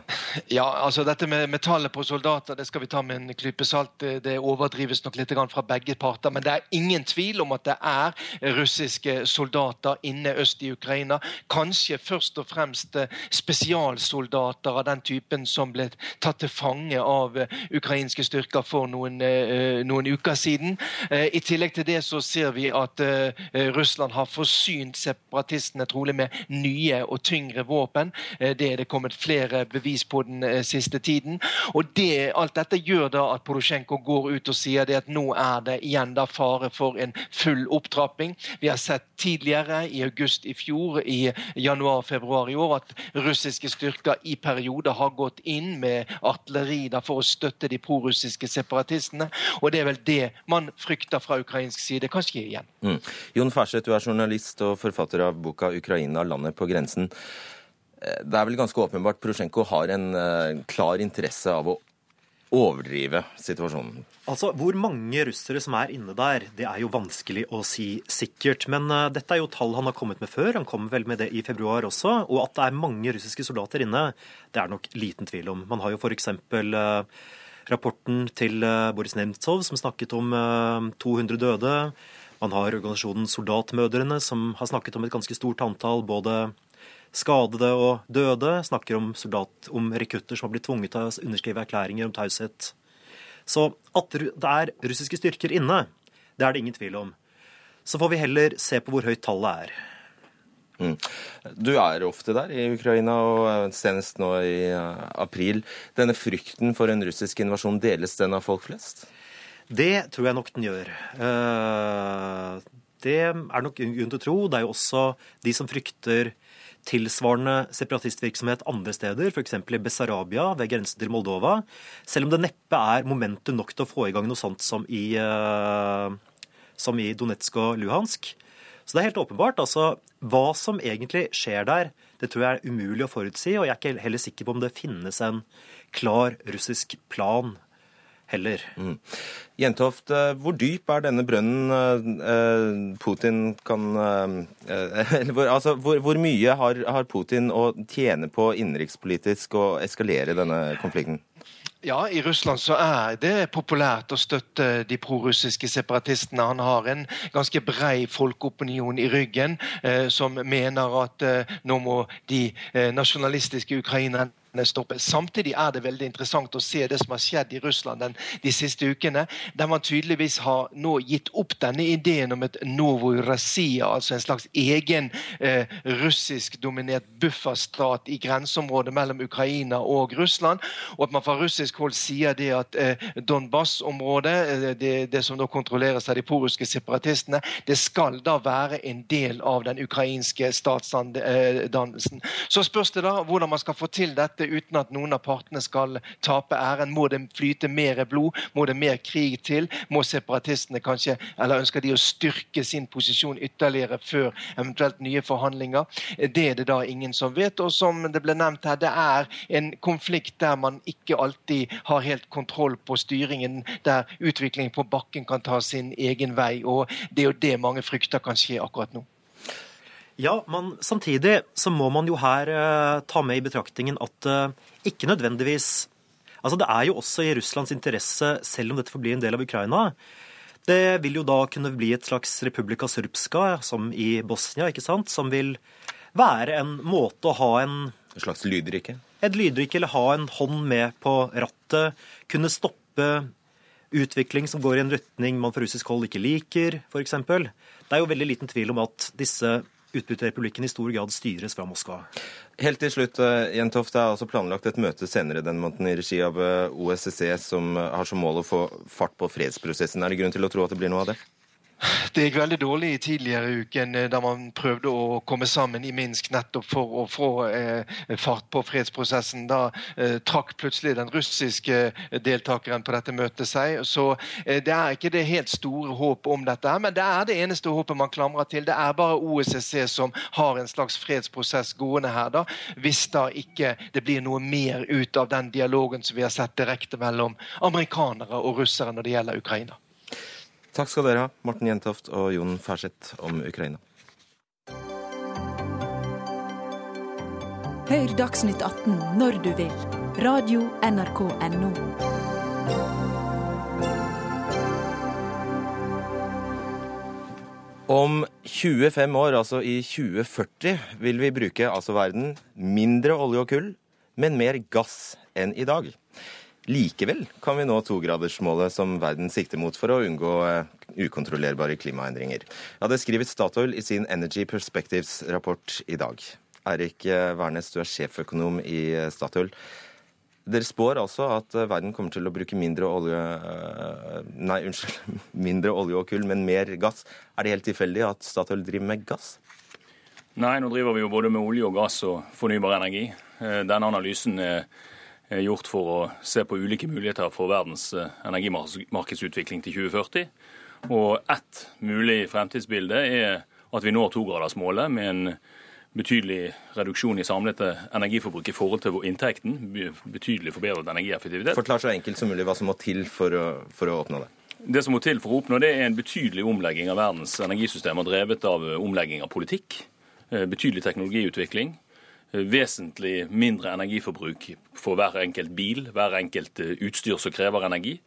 Ja, altså Dette med, med tallet på soldater det skal vi ta med en klype salt. Det, overdrives nok litt fra begge parter. Men det er ingen tvil om at det er russiske soldater inne øst i Ukraina. Kanskje først og fremst eh, spesialsoldater soldater av den typen som ble tatt til fange av uh, ukrainske styrker for noen, uh, noen, uker siden. I tillegg til det så ser vi at Russland har forsynt separatistene trolig med nye og tyngre våpen. Det er det kommet flere bevis på den siste tiden. Og det, Alt dette gjør da at Porosjenko går ut og sier at nå er det igjen da fare for en full opptrapping. Vi har sett tidligere, i august i fjor, i januar-februar i år, at russiske styrker i perioder har gått inn med artilleri for å støtte de prorussiske separatistene. Og det er vel det man frykter fra ukrainsk side Kanskje igjen. Mm. Jon Ferseth, du er journalist og forfatter av boka 'Ukraina landet på grensen'. Eh, det er vel ganske åpenbart Prosjenko har en uh, klar interesse av å overdrive situasjonen? Altså, Hvor mange russere som er inne der, det er jo vanskelig å si sikkert. Men uh, dette er jo tall han har kommet med før. Han kom vel med det i februar også. Og at det er mange russiske soldater inne, det er nok liten tvil om. Man har jo f.eks. Uh, rapporten til uh, Boris Nemtsov som snakket om uh, 200 døde. Man har organisasjonen Soldatmødrene som har snakket om et ganske stort antall både skadede og døde. Snakker om, soldat, om rekrutter som har blitt tvunget til å underskrive erklæringer om taushet. Så at det er russiske styrker inne, det er det ingen tvil om. Så får vi heller se på hvor høyt tallet er. Mm. Du er ofte der i Ukraina, og senest nå i eh, april. Denne frykten for en russisk invasjon, deles den av folk flest? Det tror jeg nok den gjør. Eh, det er nok grunn til å tro. Det er jo også de som frykter tilsvarende separatistvirksomhet andre steder, f.eks. i Bessarabia ved grensen til Moldova, selv om det neppe er momentum nok til å få i gang noe sånt som i, uh, som i Donetsk og Luhansk. Så det er helt åpenbart. altså, Hva som egentlig skjer der, det tror jeg er umulig å forutsi, og jeg er ikke heller sikker på om det finnes en klar russisk plan heller. Mm. Jentoft, eh, hvor dyp er denne brønnen eh, eh, Putin kan altså, hvor, hvor, mye har, har Putin å tjene på innenrikspolitisk å eskalere denne konflikten? Ja, I Russland så er det populært å støtte de prorussiske separatistene. Han har en ganske brei folkeopinion i ryggen eh, som mener at eh, nå må de eh, nasjonalistiske ukrainerne stoppe. Samtidig er det veldig interessant å se det som har skjedd i Russland den, de siste ukene, der man tydeligvis har nå gitt opp denne ideen om et Novorossia, altså en slags egen eh, russisk-dominert bufferstat i grenseområdet mellom Ukraina og Russland, og at man fra russisk hold sier det at eh, Donbas-området, eh, det, det, som nå kontrolleres av de poruske separatistene, det skal da være en del av den ukrainske statsdannelsen. Så spørs det da hvordan man skal få til dette dette uten at noen av partene skal tape æren? Må det flyte mer blod? Må det mer krig til? Må separatistene kanskje, eller ønsker de å styrke sin posisjon ytterligere før eventuelt nye forhandlinger? Det er det da ingen som vet. Og som det ble nevnt her, det er en konflikt der man ikke alltid har helt kontroll på styringen, der utviklingen på bakken kan ta sin egen vei. Og det er jo det mange frykter kan skje akkurat nå. Ja, men samtidig så må man jo her uh, ta med i betraktningen at uh, ikke nødvendigvis Altså det er jo også i Russlands interesse, selv om dette får bli en del av Ukraina. Det vil jo da kunne bli et slags republika srpska, som i Bosnia, ikke sant, som vil være en måte å ha en En slags lydrike? Et lydrike, eller ha en hånd med på rattet. Kunne stoppe utvikling som går i en retning man fra russisk hold ikke liker, f.eks. Det er jo veldig liten tvil om at disse utbytterrepublikken i stor grad styres fra Moskva. Helt til slutt, eh, Jentoft, Det er altså planlagt et møte senere den måneden i regi av eh, OSSE som har som mål å få fart på fredsprosessen. Er det grunn til å tro at det blir noe av det? Det gikk veldig dårlig i tidligere uken eh, da man prøvde å komme sammen i Minsk nettopp for å få eh, fart på fredsprosessen. Da eh, trakk plutselig den russiske deltakeren på dette møtet seg. Så eh, det er ikke det helt store håpet om dette, men det er det eneste håpet man klamrer til. Det er bare OSSE som har en slags fredsprosess gående her, da, hvis da ikke det blir noe mer ut av den dialogen som vi har sett direkte mellom amerikanere og russere når det gjelder Ukraina. Takk skal dere ha, Morten Jentoft og Jon Færseth om Ukraina. Hør Dagsnytt 18 når du vil. Radio NRK Radio.nrk.no. Om 25 år, altså i 2040, vil vi bruke, altså verden, mindre olje og kull, men mer gass enn i dag. Likevel kan vi nå togradersmålet som verden sikter mot for å unngå eh, ukontrollerbare klimaendringer. Ja, Det skriver Statoil i sin Energy Perspectives-rapport i dag. Eirik eh, Wærnes, du er sjeføkonom i eh, Statoil. Dere spår altså at verden kommer til å bruke mindre olje Nei, unnskyld. Mindre olje og kull, men mer gass. Er det helt tilfeldig at Statoil driver med gass? Nei, nå driver vi jo både med olje og gass og fornybar energi. Denne analysen er gjort for å se på ulike muligheter for verdens eh, energimarkedsutvikling til 2040. Og ett mulig fremtidsbilde er at vi når togradersmålet med en betydelig reduksjon i samlet energiforbruk i forhold til inntekten. Betydelig forbedret energieffektivitet. Forklar så enkelt som mulig hva som må til for å, for å oppnå det. Det som må til for å oppnå det, er en betydelig omlegging av verdens energisystemer, drevet av omlegging av politikk, eh, betydelig teknologiutvikling, vesentlig mindre energiforbruk for hver enkelt bil, hver enkelt eh, utstyr som krever energi.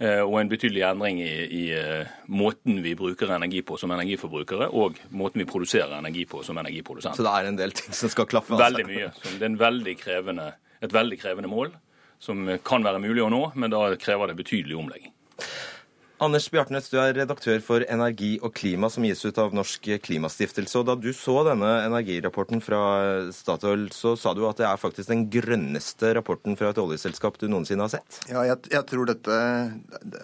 Eh, og en betydelig endring i, i, eh, måten vi bruker energi på som energiforbrukere, og måten vi produserer energi på som energiprodusent. Så det er en del ting som skal klaffe? Altså. Veldig mye. Det er veldig krevende, et veldig krevende mål, som kan være mulig å nå, men da krever det betydelig omlegging. Anders Bjartnes, du er redaktør for Energi og klima, som gis ut av Norsk Klimastiftelse. Og Da du så denne energirapporten fra Statoil, så sa du at det er faktisk den grønneste rapporten fra et oljeselskap du noensinne har sett? Ja, jeg, jeg tror dette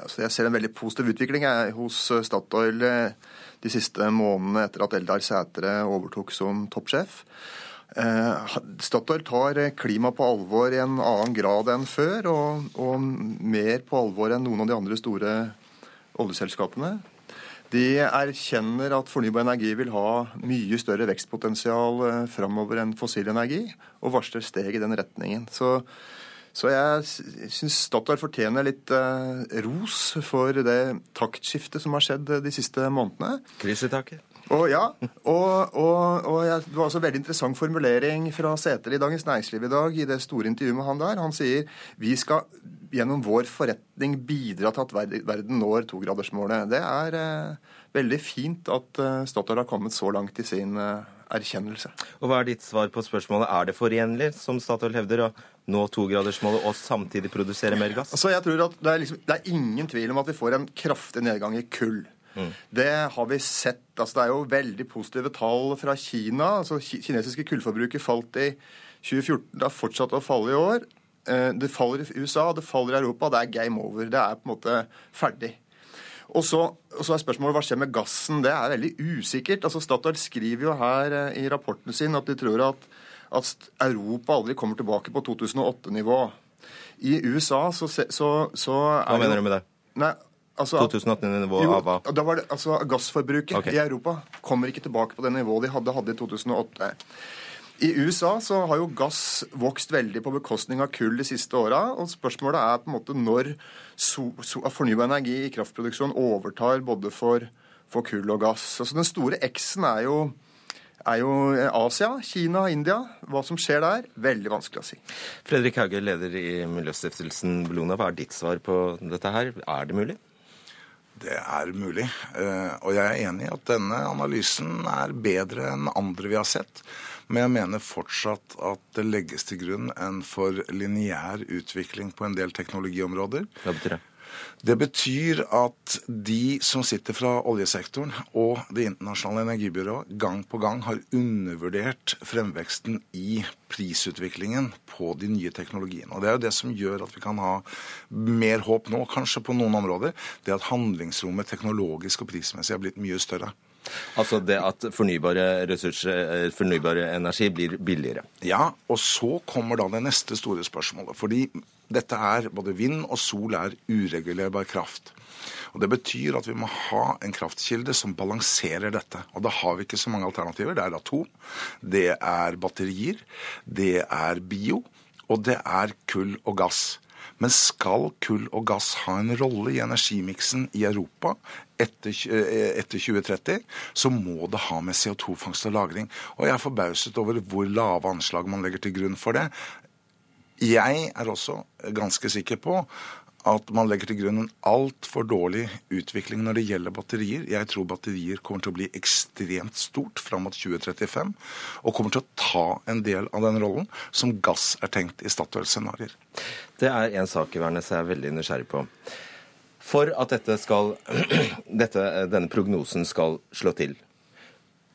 altså Jeg ser en veldig positiv utvikling jeg, hos Statoil eh, de siste månedene etter at Eldar Sætre overtok som toppsjef. Eh, Statoil tar klima på alvor i en annen grad enn før, og, og mer på alvor enn noen av de andre store oljeselskapene. De erkjenner at fornybar energi vil ha mye større vekstpotensial eh, framover enn fossil energi, og varsler steg i den retningen. Så, så jeg syns Statoil fortjener litt eh, ros for det taktskiftet som har skjedd de siste månedene. Krisetaket. Og ja, og, og, og jeg, Det var også en veldig interessant formulering fra Sæter i Dagens Næringsliv i dag, i det store intervjuet med han der. Han sier vi skal gjennom vår forretning bidra til at verden når togradersmålet. Det er eh, veldig fint at eh, Statoil har kommet så langt i sin eh, erkjennelse. Og Hva er ditt svar på spørsmålet? Er det forenlig, som Statoil hevder, å nå togradersmålet og samtidig produsere mer gass? Altså, jeg tror at det er, liksom, det er ingen tvil om at vi får en kraftig nedgang i kull. Mm. Det har vi sett. altså Det er jo veldig positive tall fra Kina. altså Kinesiske kullforbruket falt i 2014. Det har fortsatt å falle i år. Eh, det faller i USA, det faller i Europa. Det er game over. Det er på en måte ferdig. Og så, og så, er spørsmålet hva skjer med gassen. Det er veldig usikkert. Altså Statoil skriver jo her eh, i rapporten sin at de tror at, at Europa aldri kommer tilbake på 2008-nivå. I USA så, så, så er Hva mener du med det? Nei, altså, 2008-nivå av hva? Da var det, altså Gassforbruket okay. i Europa kommer ikke tilbake på det nivået de hadde, hadde i 2008. I USA så har jo gass vokst veldig på bekostning av kull de siste åra. Og spørsmålet er på en måte når so, so, fornybar energi i kraftproduksjon overtar både for, for kull og gass. Altså Den store X-en er jo er jo Asia, Kina, India. Hva som skjer der, veldig vanskelig å si. Fredrik Hauge, leder i Miljøstiftelsen Bellona. Hva er ditt svar på dette her? Er det mulig? Det er mulig. Eh, og jeg er enig i at denne analysen er bedre enn andre vi har sett. Men jeg mener fortsatt at det legges til grunn en for lineær utvikling på en del teknologiområder. Hva betyr det? Det betyr at de som sitter fra oljesektoren og Det internasjonale energibyrået gang på gang har undervurdert fremveksten i prisutviklingen på de nye teknologiene. Og Det er jo det som gjør at vi kan ha mer håp nå, kanskje på noen områder. Det at handlingsrommet teknologisk og prismessig har blitt mye større. Altså det at fornybare ressurser, eh, fornybare energi blir billigere. Ja, og så kommer da det neste store spørsmålet. Fordi dette er, både vind og sol er uregulerbar kraft. Og Det betyr at vi må ha en kraftkilde som balanserer dette. Og da har vi ikke så mange alternativer. Det er atom, det er batterier, det er bio, og det er kull og gass. Men skal kull og gass ha en rolle i energimiksen i Europa etter, eh, etter 2030, så må det ha med CO2-fangst og -lagring. Og jeg er forbauset over hvor lave anslag man legger til grunn for det. Jeg er også ganske sikker på at man legger til grunn en altfor dårlig utvikling når det gjelder batterier. Jeg tror batterier kommer til å bli ekstremt stort fram mot 2035, og kommer til å ta en del av den rollen som gass er tenkt i Statoil-scenarioer. Det er en sak i Værnes jeg er veldig nysgjerrig på. For at dette skal, dette, denne prognosen skal slå til,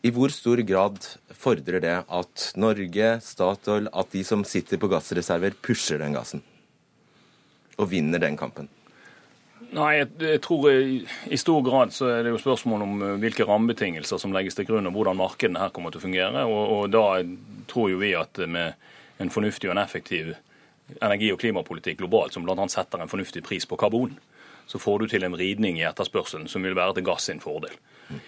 i hvor stor grad fordrer det at Norge, Statoil, at de som sitter på gassreserver, pusher den gassen? Og vinner den kampen? Nei, jeg, jeg tror i, i, stor grad så er det jo spørsmål om eh, hvilke rammebetingelser som legges til grunn, og hvordan markedene her kommer til å fungere. Og, og da tror jo vi at med en fornuftig og en effektiv energi- og klimapolitikk globalt, som bl.a. setter en fornuftig pris på karbon, så får du til en ridning i etterspørselen som vil være til gass sin fordel.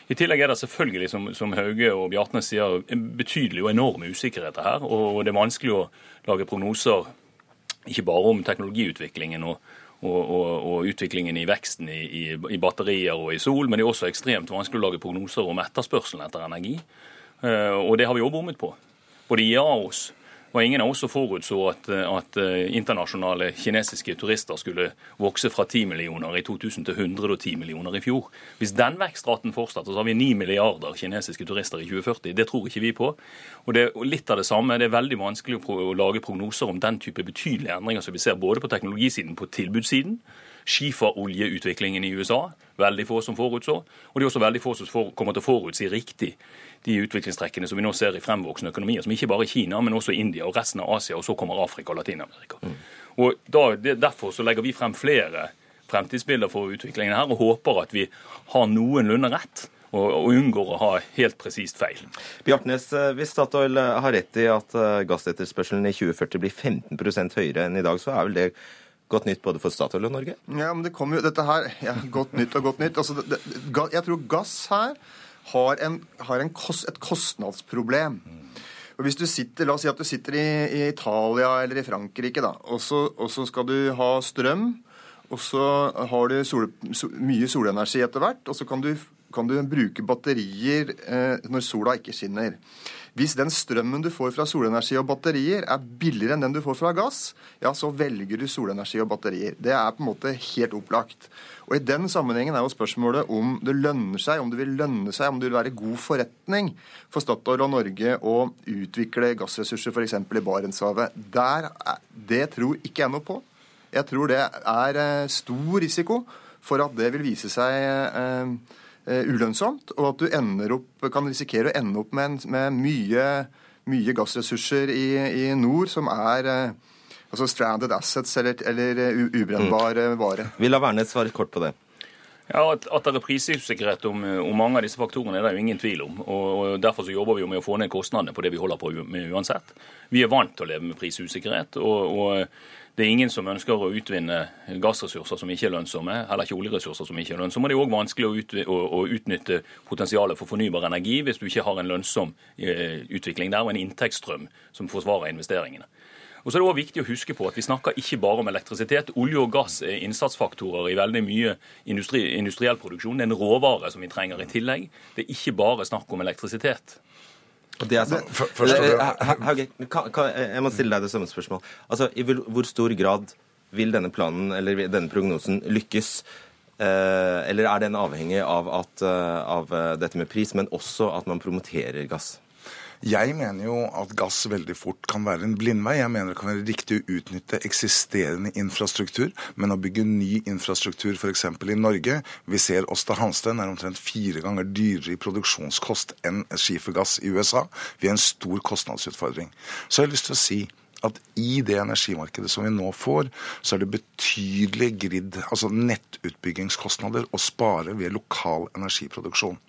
I tillegg er det selvfølgelig, som, som Hauge og Bjartnes sier, en betydelig og enorm usikkerhet her. Og det er vanskelig å lage prognoser ikke bare om teknologiutviklingen og, og, og, og utviklingen i veksten i, i, i, batterier og i sol, men det er også ekstremt vanskelig å lage prognoser om etterspørselen etter energi. Uh, og det har vi òg bommet på. Både IA og oss var ingen av oss som forutså at, at, eh, internasjonale kinesiske turister skulle vokse fra 10 millioner i 2000 til 110 millioner i fjor. Hvis den vekstraten fortsetter, så har vi 9 milliarder kinesiske turister i 2040. Det tror ikke vi på. Og det er litt av det samme. Det er veldig vanskelig å lage prognoser om den type betydelige endringer som vi ser både på teknologisiden, på tilbudssiden. Skiferoljeutviklingen i USA, veldig få som forutså. Og det er også veldig få som kommer til å forutsi riktig de utviklingstrekkene som vi nå ser i fremvoksende økonomier, som ikke bare Kina, men også India og resten av Asia, og så kommer Afrika og Latin-Amerika. Mm. Og da, det, Derfor så legger vi frem flere fremtidsbilder for utviklingen her, og håper at vi har noenlunde rett. Og, og unngår å ha helt presist feil. Bjartnes, eh, hvis Statoil eh, har rett i at eh, gassetterspørselen i 2040 blir 15 høyere enn i dag, så er vel det godt nytt både for Statoil og Norge? Ja, men det kommer jo dette her ja, Godt nytt og godt nytt. Altså, det, det, jeg tror gass her har, en, har en kost, et kostnadsproblem. Og hvis du sitter, La oss si at du sitter i, i Italia eller i Frankrike, da, og så, og så, skal du ha strøm. Og så har du sol, so, mye solenergi etter hvert, og så kan du, kan du bruke batterier eh, når sola ikke skinner. Hvis den strømmen du får fra solenergi og batterier er billigere enn den du får fra gass, ja, så velger du solenergi og batterier. Det er på en måte helt opplagt. Og I den sammenhengen er jo spørsmålet om det lønner seg, om det vil lønne seg, om det vil være god forretning for Statoil og Norge å utvikle gassressurser f.eks. i Barentshavet. Der, det tror ikke jeg noe på. Jeg tror det er eh, stor risiko for at det vil vise seg eh, ulønnsomt, og at du opp, kan risikere å ende opp med, med mye, mye, gassressurser i, i, nord som er eh, altså stranded assets eller, eller eh, ubrennbar mm. vare. Vi lar Wærnes svare kort på det. Ja, At, at det er prisusikkerhet om, om, mange av disse faktorene, er det jo ingen tvil om. Og, og Derfor så jobber vi jo med å få ned kostnadene på det vi holder på med uansett. Vi er vant til å leve med prisusikkerhet. og, og det er ingen som ønsker å utvinne gassressurser som ikke er lønnsomme, heller ikke oljeressurser som ikke er lønnsomme. Det er òg vanskelig å, ut, å, å, utnytte potensialet for fornybar energi hvis du ikke har en lønnsom eh, utvikling der og en inntektsstrøm som forsvarer investeringene. Og så er det også viktig å huske på at Vi snakker ikke bare om elektrisitet. Olje og gass er innsatsfaktorer i veldig mye industri, industriell produksjon. Det er en råvare som vi trenger i tillegg. Det er ikke bare snakk om elektrisitet. Og det er sant. Først, Hauge, jeg må stille deg det samme spørsmål. Altså, I hvor stor grad vil denne planen eller denne prognosen lykkes? Eh, eller er den avhengig av, at, eh, av eh, dette med pris, men også at man promoterer gass? Jeg mener jo at gass veldig fort kan være en blindvei. Jeg mener det kan være riktig å utnytte eksisterende infrastruktur, men å bygge ny infrastruktur f.eks. i Norge Vi ser Åsta Hansten er omtrent fire ganger dyrere i produksjonskost enn skifergass i USA. Vi har en stor kostnadsutfordring. Så jeg har lyst til å si at i det energimarkedet som vi nå får, så er det betydelige grid, altså nettutbyggingskostnader å spare ved lokal energiproduksjon.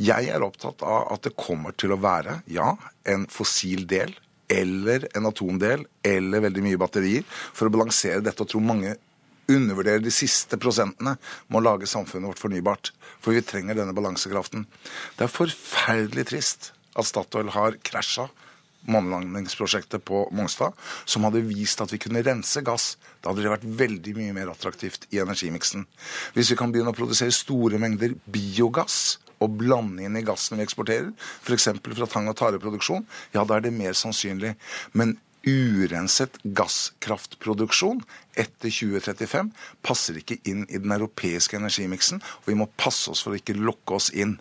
Jeg er opptatt av at det kommer til å være, ja, en fossil del eller en atomdel eller veldig mye batterier for å balansere dette og tro mange undervurderer de siste prosentene med å lage samfunnet vårt fornybart. For vi trenger denne balansekraften. Det er forferdelig trist at Statoil har krasja månelandingsprosjektet på Mongstad, som hadde vist at vi kunne rense gass. Da hadde det vært veldig mye mer attraktivt i energimiksen. Hvis vi kan begynne å produsere store mengder biogass og blande inn i gassen vi eksporterer, f.eks. fra tang- og tareproduksjon, ja, da er det mer sannsynlig. Men urenset gasskraftproduksjon etter 2035 passer ikke inn i den europeiske energimiksen, og vi må passe oss for å ikke lokke oss inn.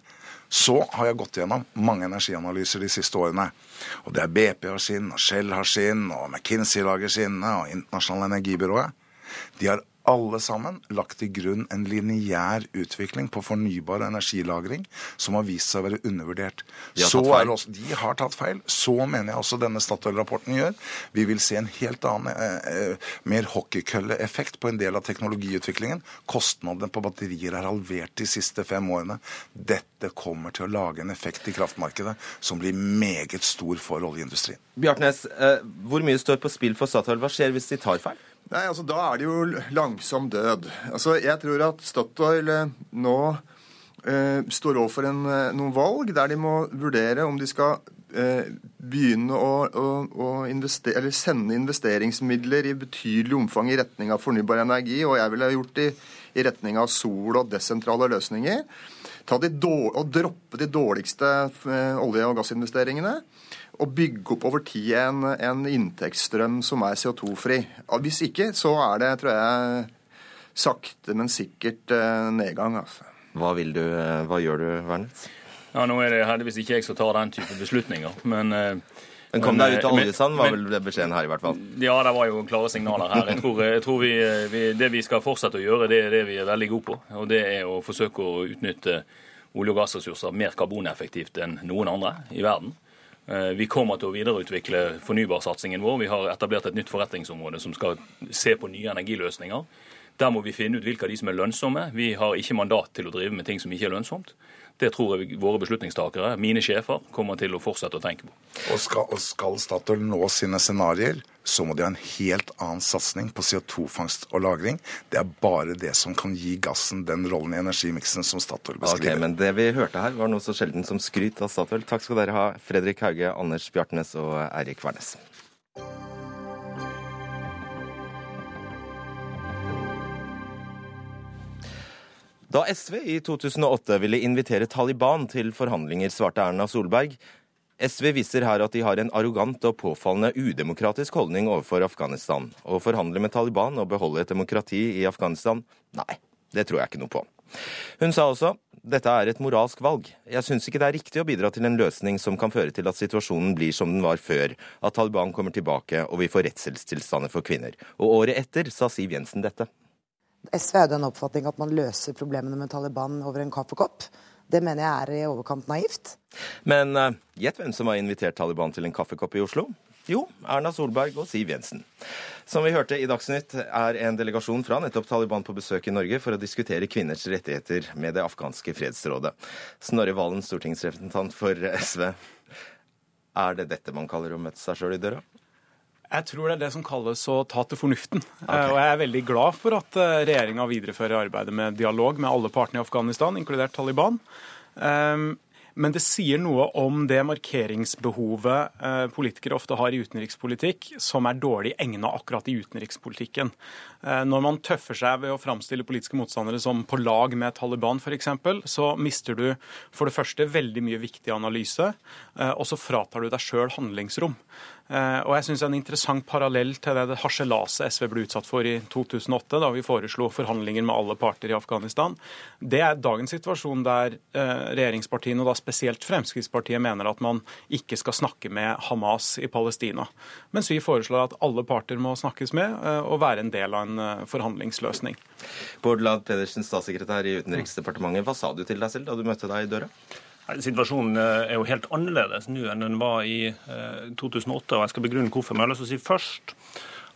Så har jeg gått gjennom mange energianalyser de siste årene. Og det er BP har sin, og Shell har sin, og McKinsey lager sine, og Internasjonale energibyrået. De har alle sammen lagt til grunn en lineær utvikling på fornybar energilagring som har vist seg å være undervurdert. De har Så tatt feil. er også, de har tatt feil. Så mener jeg også denne Statoil-rapporten gjør. Vi vil se en helt annen, eh, eh, mer hockeykølleeffekt på en del av teknologiutviklingen. Kostnadene på batterier er halvert de siste fem årene. Dette kommer til å lage en effekt i kraftmarkedet som blir meget stor for oljeindustrien. Bjartnes, eh, hvor mye står på spill for Statoil? Hva skjer hvis de tar feil? Nei, altså Da er det jo langsom død. Altså, Jeg tror at Statoil eh, nå eh, står overfor eh, noen valg der de må vurdere om de skal eh, begynne å, å, å investere, eller sende investeringsmidler i betydelig omfang i retning av fornybar energi, og jeg ville gjort det i, i retning av sol og desentrale løsninger. De og droppe de dårligste eh, olje- og gassinvesteringene og bygge opp over tid en, en inntektsstrøm som er CO2-fri. Hvis ikke, så er det, tror jeg, sakte, men sikkert eh, nedgang. altså. Hva, vil du, eh, hva gjør du, Wernes? Ja, Nå er det heldigvis ikke jeg som tar den type beslutninger, men eh, Men kom deg ut av oljesand, var vel vel beskjeden her i hvert fall. Ja, det var jo klare signaler her. Jeg tror, jeg tror vi, vi, Det vi skal fortsette å gjøre, det er det vi er veldig gode på. Og det er å forsøke å utnytte olje- og gassressurser mer karboneffektivt enn noen andre i verden. Eh, Vi kommer til å videreutvikle fornybarsatsingen vår. Vi har etablert et nytt forretningsområde som skal se på nye energiløsninger. Der må vi finne ut hvilke av de som er lønnsomme. Vi har ikke mandat til å drive med ting som ikke er lønnsomt. Det tror jeg våre beslutningstakere, mine sjefer, kommer til å fortsette å tenke på. Og skal, og skal Statoil nå sine scenarioer, så må de ha en helt annen satsing på CO2-fangst og -lagring. Det er bare det som kan gi gassen den rollen i energimiksen som Statoil beskriver. Ok, men Det vi hørte her, var noe så sjelden som skryt av Statoil. Takk skal dere ha, Fredrik Hauge, Anders Bjartnes og Eirik Wærnes. Da SV i 2008 ville invitere Taliban til forhandlinger, svarte Erna Solberg. SV viser her at de har en arrogant og påfallende udemokratisk holdning overfor Afghanistan. Å forhandle med Taliban og beholde et demokrati i Afghanistan, nei, det tror jeg ikke noe på. Hun sa også dette er et moralsk valg. Jeg syns ikke det er riktig å bidra til en løsning som kan føre til at situasjonen blir som den var før, at Taliban kommer tilbake og vi får redselstilstander for kvinner. Og året etter sa Siv Jensen dette. SV er jo den oppfatning at man løser problemene med Taliban over en kaffekopp. Det mener jeg er i overkant naivt. Men eh, gjett hvem som har invitert Taliban til en kaffekopp i Oslo? Jo, Erna Solberg og Siv Jensen. Som vi hørte i Dagsnytt, er en delegasjon fra nettopp Taliban på besøk i Norge for å diskutere kvinners rettigheter med det afghanske fredsrådet. Snorre Valen, stortingsrepresentant for SV. Er det dette man kaller å møte seg sjøl i døra? Jeg tror det er det som kalles å ta til fornuften. Okay. Og jeg er veldig glad for at regjeringa viderefører arbeidet med dialog med alle partene i Afghanistan, inkludert Taliban. Um, Men det sier noe om det markeringsbehovet eh, politikere ofte har i utenrikspolitikk, som er dårlig egna akkurat i utenrikspolitikken. Eh, Når man tøffer seg ved å framstille politiske motstandere som på lag med Taliban f.eks., så mister du for det første veldig mye viktig analyse, eh, og så fratar du deg sjøl handlingsrom. Eh, Og jeg synes en interessant parallell til det det harselaset SV ble utsatt for i 2008, da vi foreslo forhandlinger med alle parter i Afghanistan, det er dagens situasjon der eh, regjeringspartiene, og da spesielt Fremskrittspartiet, mener at man ikke skal snakke med Hamas i Palestina. Mens vi foreslår at alle parter må snakkes med eh, og være en del av en forhandlingsløsning. Bård Lad Pedersen, statssekretær i Utenriksdepartementet. Hva sa du til deg selv da du møtte deg i døra? Situasjonen eh, er jo helt annerledes nå enn den var i eh, 2008. og Jeg skal begrunne hvorfor. Men jeg har lyst til å si først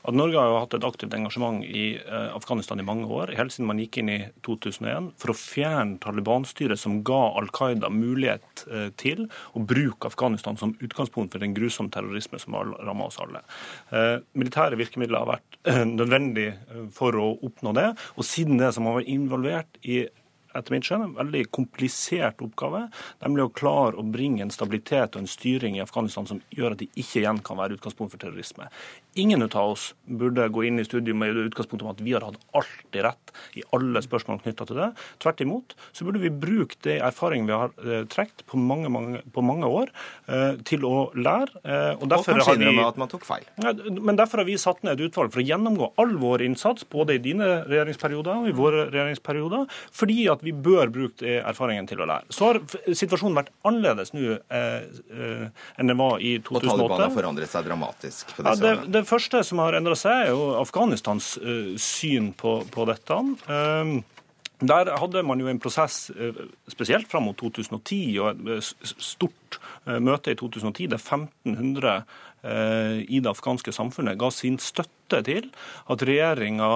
at Norge har jo hatt et aktivt engasjement i eh, Afghanistan i mange år, helt siden man gikk inn i 2001, for å fjerne Taliban-styret som ga Al Qaida mulighet eh, til å bruke Afghanistan som utgangspunkt for den grusomme terrorisme som har rammet oss alle. Eh, Militære virkemidler har vært eh, nødvendig eh, for å oppnå det, og siden det som har vært involvert i etter mitt skjønn en veldig komplisert oppgave, nemlig å klare å bringe en stabilitet og en styring i Afghanistan som gjør at de ikke igjen kan være utgangspunkt for terrorisme. Ingen av oss burde gå inn i studiet med utgangspunkt om at vi har hatt alltid rett i alle spørsmål knytta til det. Tvert imot så burde vi bruke det erfaringen vi har eh, trukket på, på mange år, eh, til å lære. Eh, og, og har vi at man tok feil. Ja, men derfor har vi satt ned et utvalg for å gjennomgå all vår innsats, både i dine regjeringsperioder og i våre regjeringsperioder, fordi at vi bør bruke erfaringen til å lære. Så har situasjonen vært annerledes nå eh, enn den var i 2008. Og Taliban har forandret seg dramatisk? Ja, det, det, det første som har endra seg, er jo Afghanistans eh, syn på, på dette. Eh, der hadde man jo en prosess uh, spesielt fram mot 2010, og et stort møte i 2010 der 1500 i det afghanske samfunnet ga sin støtte til at regjeringa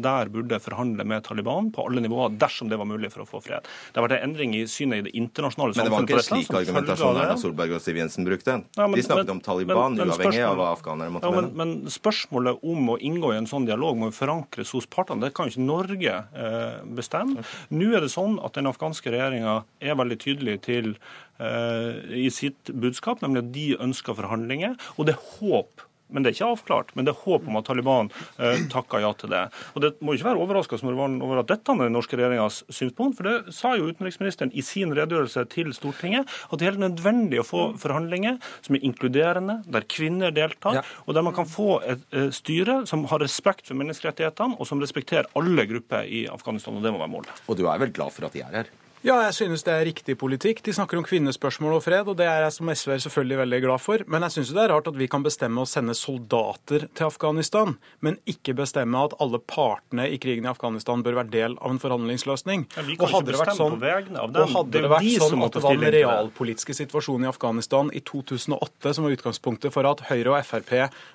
der burde forhandle med Taliban på alle nivåer, dersom det var mulig for å få fred. Det har vært en endring i synet i det internasjonale samfunnet. Men det var ikke slik argumentasjonen Erna Solberg og Siv Jensen brukte? Ja, men, De snakket men, om Taliban, men, uavhengig av hva afghanere måtte ja, mene. Men, spørsmålet om å inngå i en sånn dialog må forankres hos partene. Det kan jo ikke Norge eh, bestemme. Nå er det sånn at den afghanske regjeringa er veldig tydelig til i sitt budskap, nemlig at de ønsker forhandlinger. Og det er håp men det er ikke avklart. Men det er håp om at Taliban eh, takker ja til det. Og Det må ikke være overraskende over at dette er den norske regjeringas synspunkt. For det sa jo utenriksministeren i sin redegjørelse til Stortinget, at det er helt nødvendig å få forhandlinger som er inkluderende, der kvinner deltar, ja. og der man kan få et eh, styre som har respekt for menneskerettighetene, og som respekterer alle grupper i Afghanistan. Og det må være målet. Og du er vel glad for at de er her? Ja, jeg synes det er riktig politikk. De snakker om kvinnespørsmål og fred, og det er jeg som SV-er selvfølgelig veldig glad for. Men jeg synes det er rart at vi kan bestemme å sende soldater til Afghanistan, men ikke bestemme at alle partene i krigen i Afghanistan bør være del av en forhandlingsløsning. Ja, og hadde det vært sånn, det hadde det vært sånn at det var den realpolitiske situasjonen i Afghanistan i 2008 som var utgangspunktet for at Høyre og Frp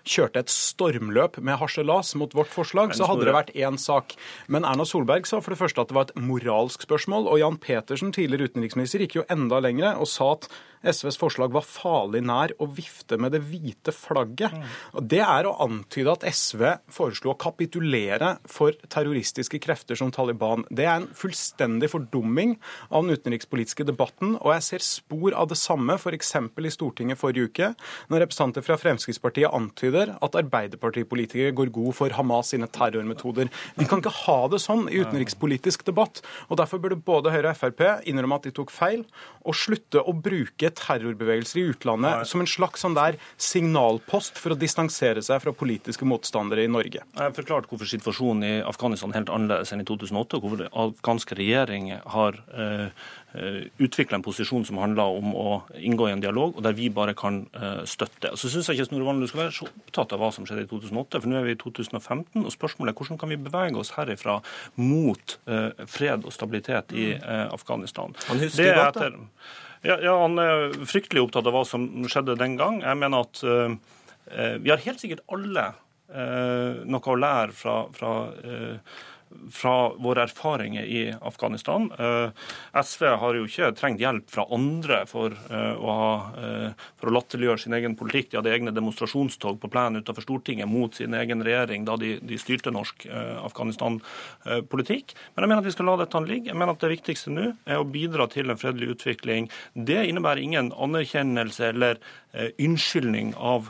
kjørte et stormløp med harselas mot vårt forslag, så hadde det vært én sak. Men Erna Solberg sa for det første at det var et moralsk spørsmål, og Jan Peter Petersen, tidligere utenriksminister, gikk jo enda lenger og sa at SVs forslag var farlig nær å vifte med det hvite flagget. Og Det er å antyde at SV foreslo å kapitulere for terroristiske krefter som Taliban. Det er en fullstendig fordumming av den utenrikspolitiske debatten, og jeg ser spor av det samme f.eks. i Stortinget forrige uke, når representanter fra Fremskrittspartiet antyder at Arbeiderpartipolitikere går god for Hamas sine terrormetoder. Vi kan ikke ha det sånn i utenrikspolitisk debatt, og derfor burde både Høyre og Frp innrømme at de tok feil, og slutte å bruke terrorbevegelser i utlandet Nei. som en slags sånn der signalpost for å distansere seg fra politiske motstandere i Norge. Jeg har forklart hvorfor situasjonen i Afghanistan er helt annerledes enn i 2008, og hvorfor den afghanske regjering har eh, eh utvikla en posisjon som handler om å inngå i en dialog, og der vi bare kan eh, støtte. Og så syns jeg ikke Snorre Valen du skal være så opptatt av hva som skjedde i 2008, for nå er vi i 2015, og spørsmålet er hvordan kan vi bevege oss herifra mot eh, fred og stabilitet i eh, Afghanistan. Han husker godt, da. Ja, ja, Han er fryktelig opptatt av hva som skjedde den gang. Jeg mener at uh, vi har helt sikkert alle uh, noe å lære fra, fra uh, fra våre erfaringer i Afghanistan. Eh, SV har jo ikke trengt hjelp fra andre for eh, å, ha, eh, for å latterliggjøre sin egen politikk. De hadde egne demonstrasjonstog på plenen utenfor Stortinget mot sin egen regjering da de, de styrte norsk Afghanistan-politikk. Men jeg mener at vi skal la dette ligge. Jeg mener at det viktigste nå er å bidra til en fredelig utvikling. Det innebærer ingen anerkjennelse eller unnskyldning av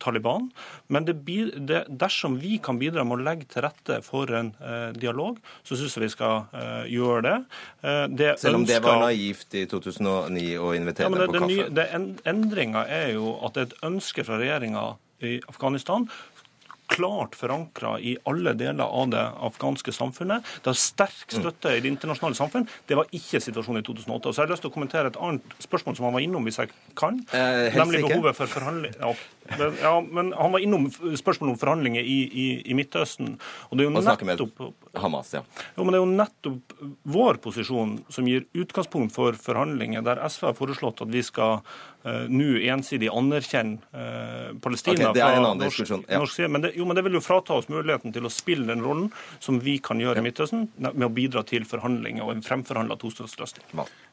Taliban. Men det, dersom vi kan bidra med å legge til rette for en dialog, så syns jeg vi skal uh, gjøre det. Uh, det Selv om ønsker... det var naivt i 2009 å invitere ja, det, på kaffe? Det, Endringa er jo at det er et ønske fra regjeringa i Afghanistan klart forankra i alle deler av det afghanske samfunnet. Det har sterk støtte i det internasjonale samfunn. Det var ikke situasjonen i 2008. Og så har jeg lyst til å kommentere et annet spørsmål som han var innom, hvis jeg kan. Eh, nemlig behovet for forhandling. Ja, men, ja, men han var innom spørsmålet om forhandlinger i, i, i Midtøsten. Og det er jo nettopp Hamas, ja. Jo, men det er jo nettopp vår posisjon som gir utgangspunkt for forhandlinger, der SV har foreslått at vi skal uh, nå ensidig anerkjenne uh, Palestina okay, det er en annen norsk, ja. norsk side. Men det, jo, men det vil jo frata oss muligheten til å spille den rollen som vi kan gjøre i Midtøsten, med å bidra til forhandlinger og en fremforhandla tostatsløsning.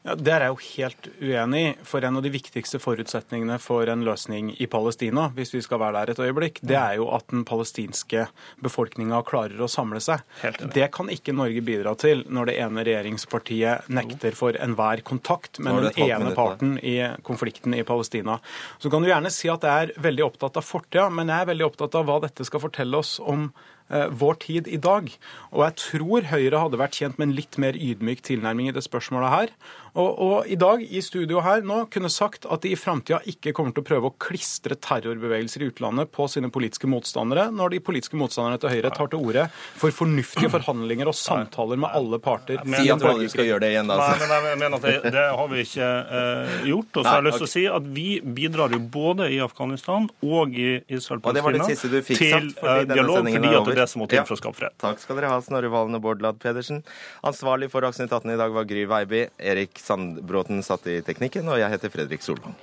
Ja, det er jeg jo helt uenig i. For en av de viktigste forutsetningene for en løsning i Palestina Hvis vi skal være der et øyeblikk, det er jo at den palestinske befolkninga klarer å samle seg. Det kan ikke Norge bidra til når det ene regjeringspartiet nekter for enhver kontakt med den ene parten i konflikten i Palestina. Så kan du gjerne si at jeg er veldig opptatt av fortida, men jeg er veldig opptatt av hva dette skal fortelle oss om Eh, vår tid i dag. Og jeg tror Høyre hadde vært tjent med en litt mer ydmyk tilnærming i det spørsmålet her. Og, og i dag i studio her nå kunne sagt at de i framtida ikke kommer til å prøve å klistre terrorbevegelser i utlandet på sine politiske motstandere, når de politiske motstanderne til Høyre tar til orde for fornuftige forhandlinger og samtaler med alle parter. Si at du skal gjøre det igjen, da. Nei, men jeg mener at det, det har vi ikke uh, gjort. Og så har jeg lyst til å si at vi bidrar jo både i Afghanistan og i Israel-Palestina til uh, dialog, fordi at det er det som må til for å skape fred. Takk skal dere ha, Snorre Valen og Bård Ladd Pedersen. Ansvarlig for Dagsnytt 18 i dag var Gry Veiby. Erik Sandbråten satt i teknikken, og jeg heter Fredrik Solvang.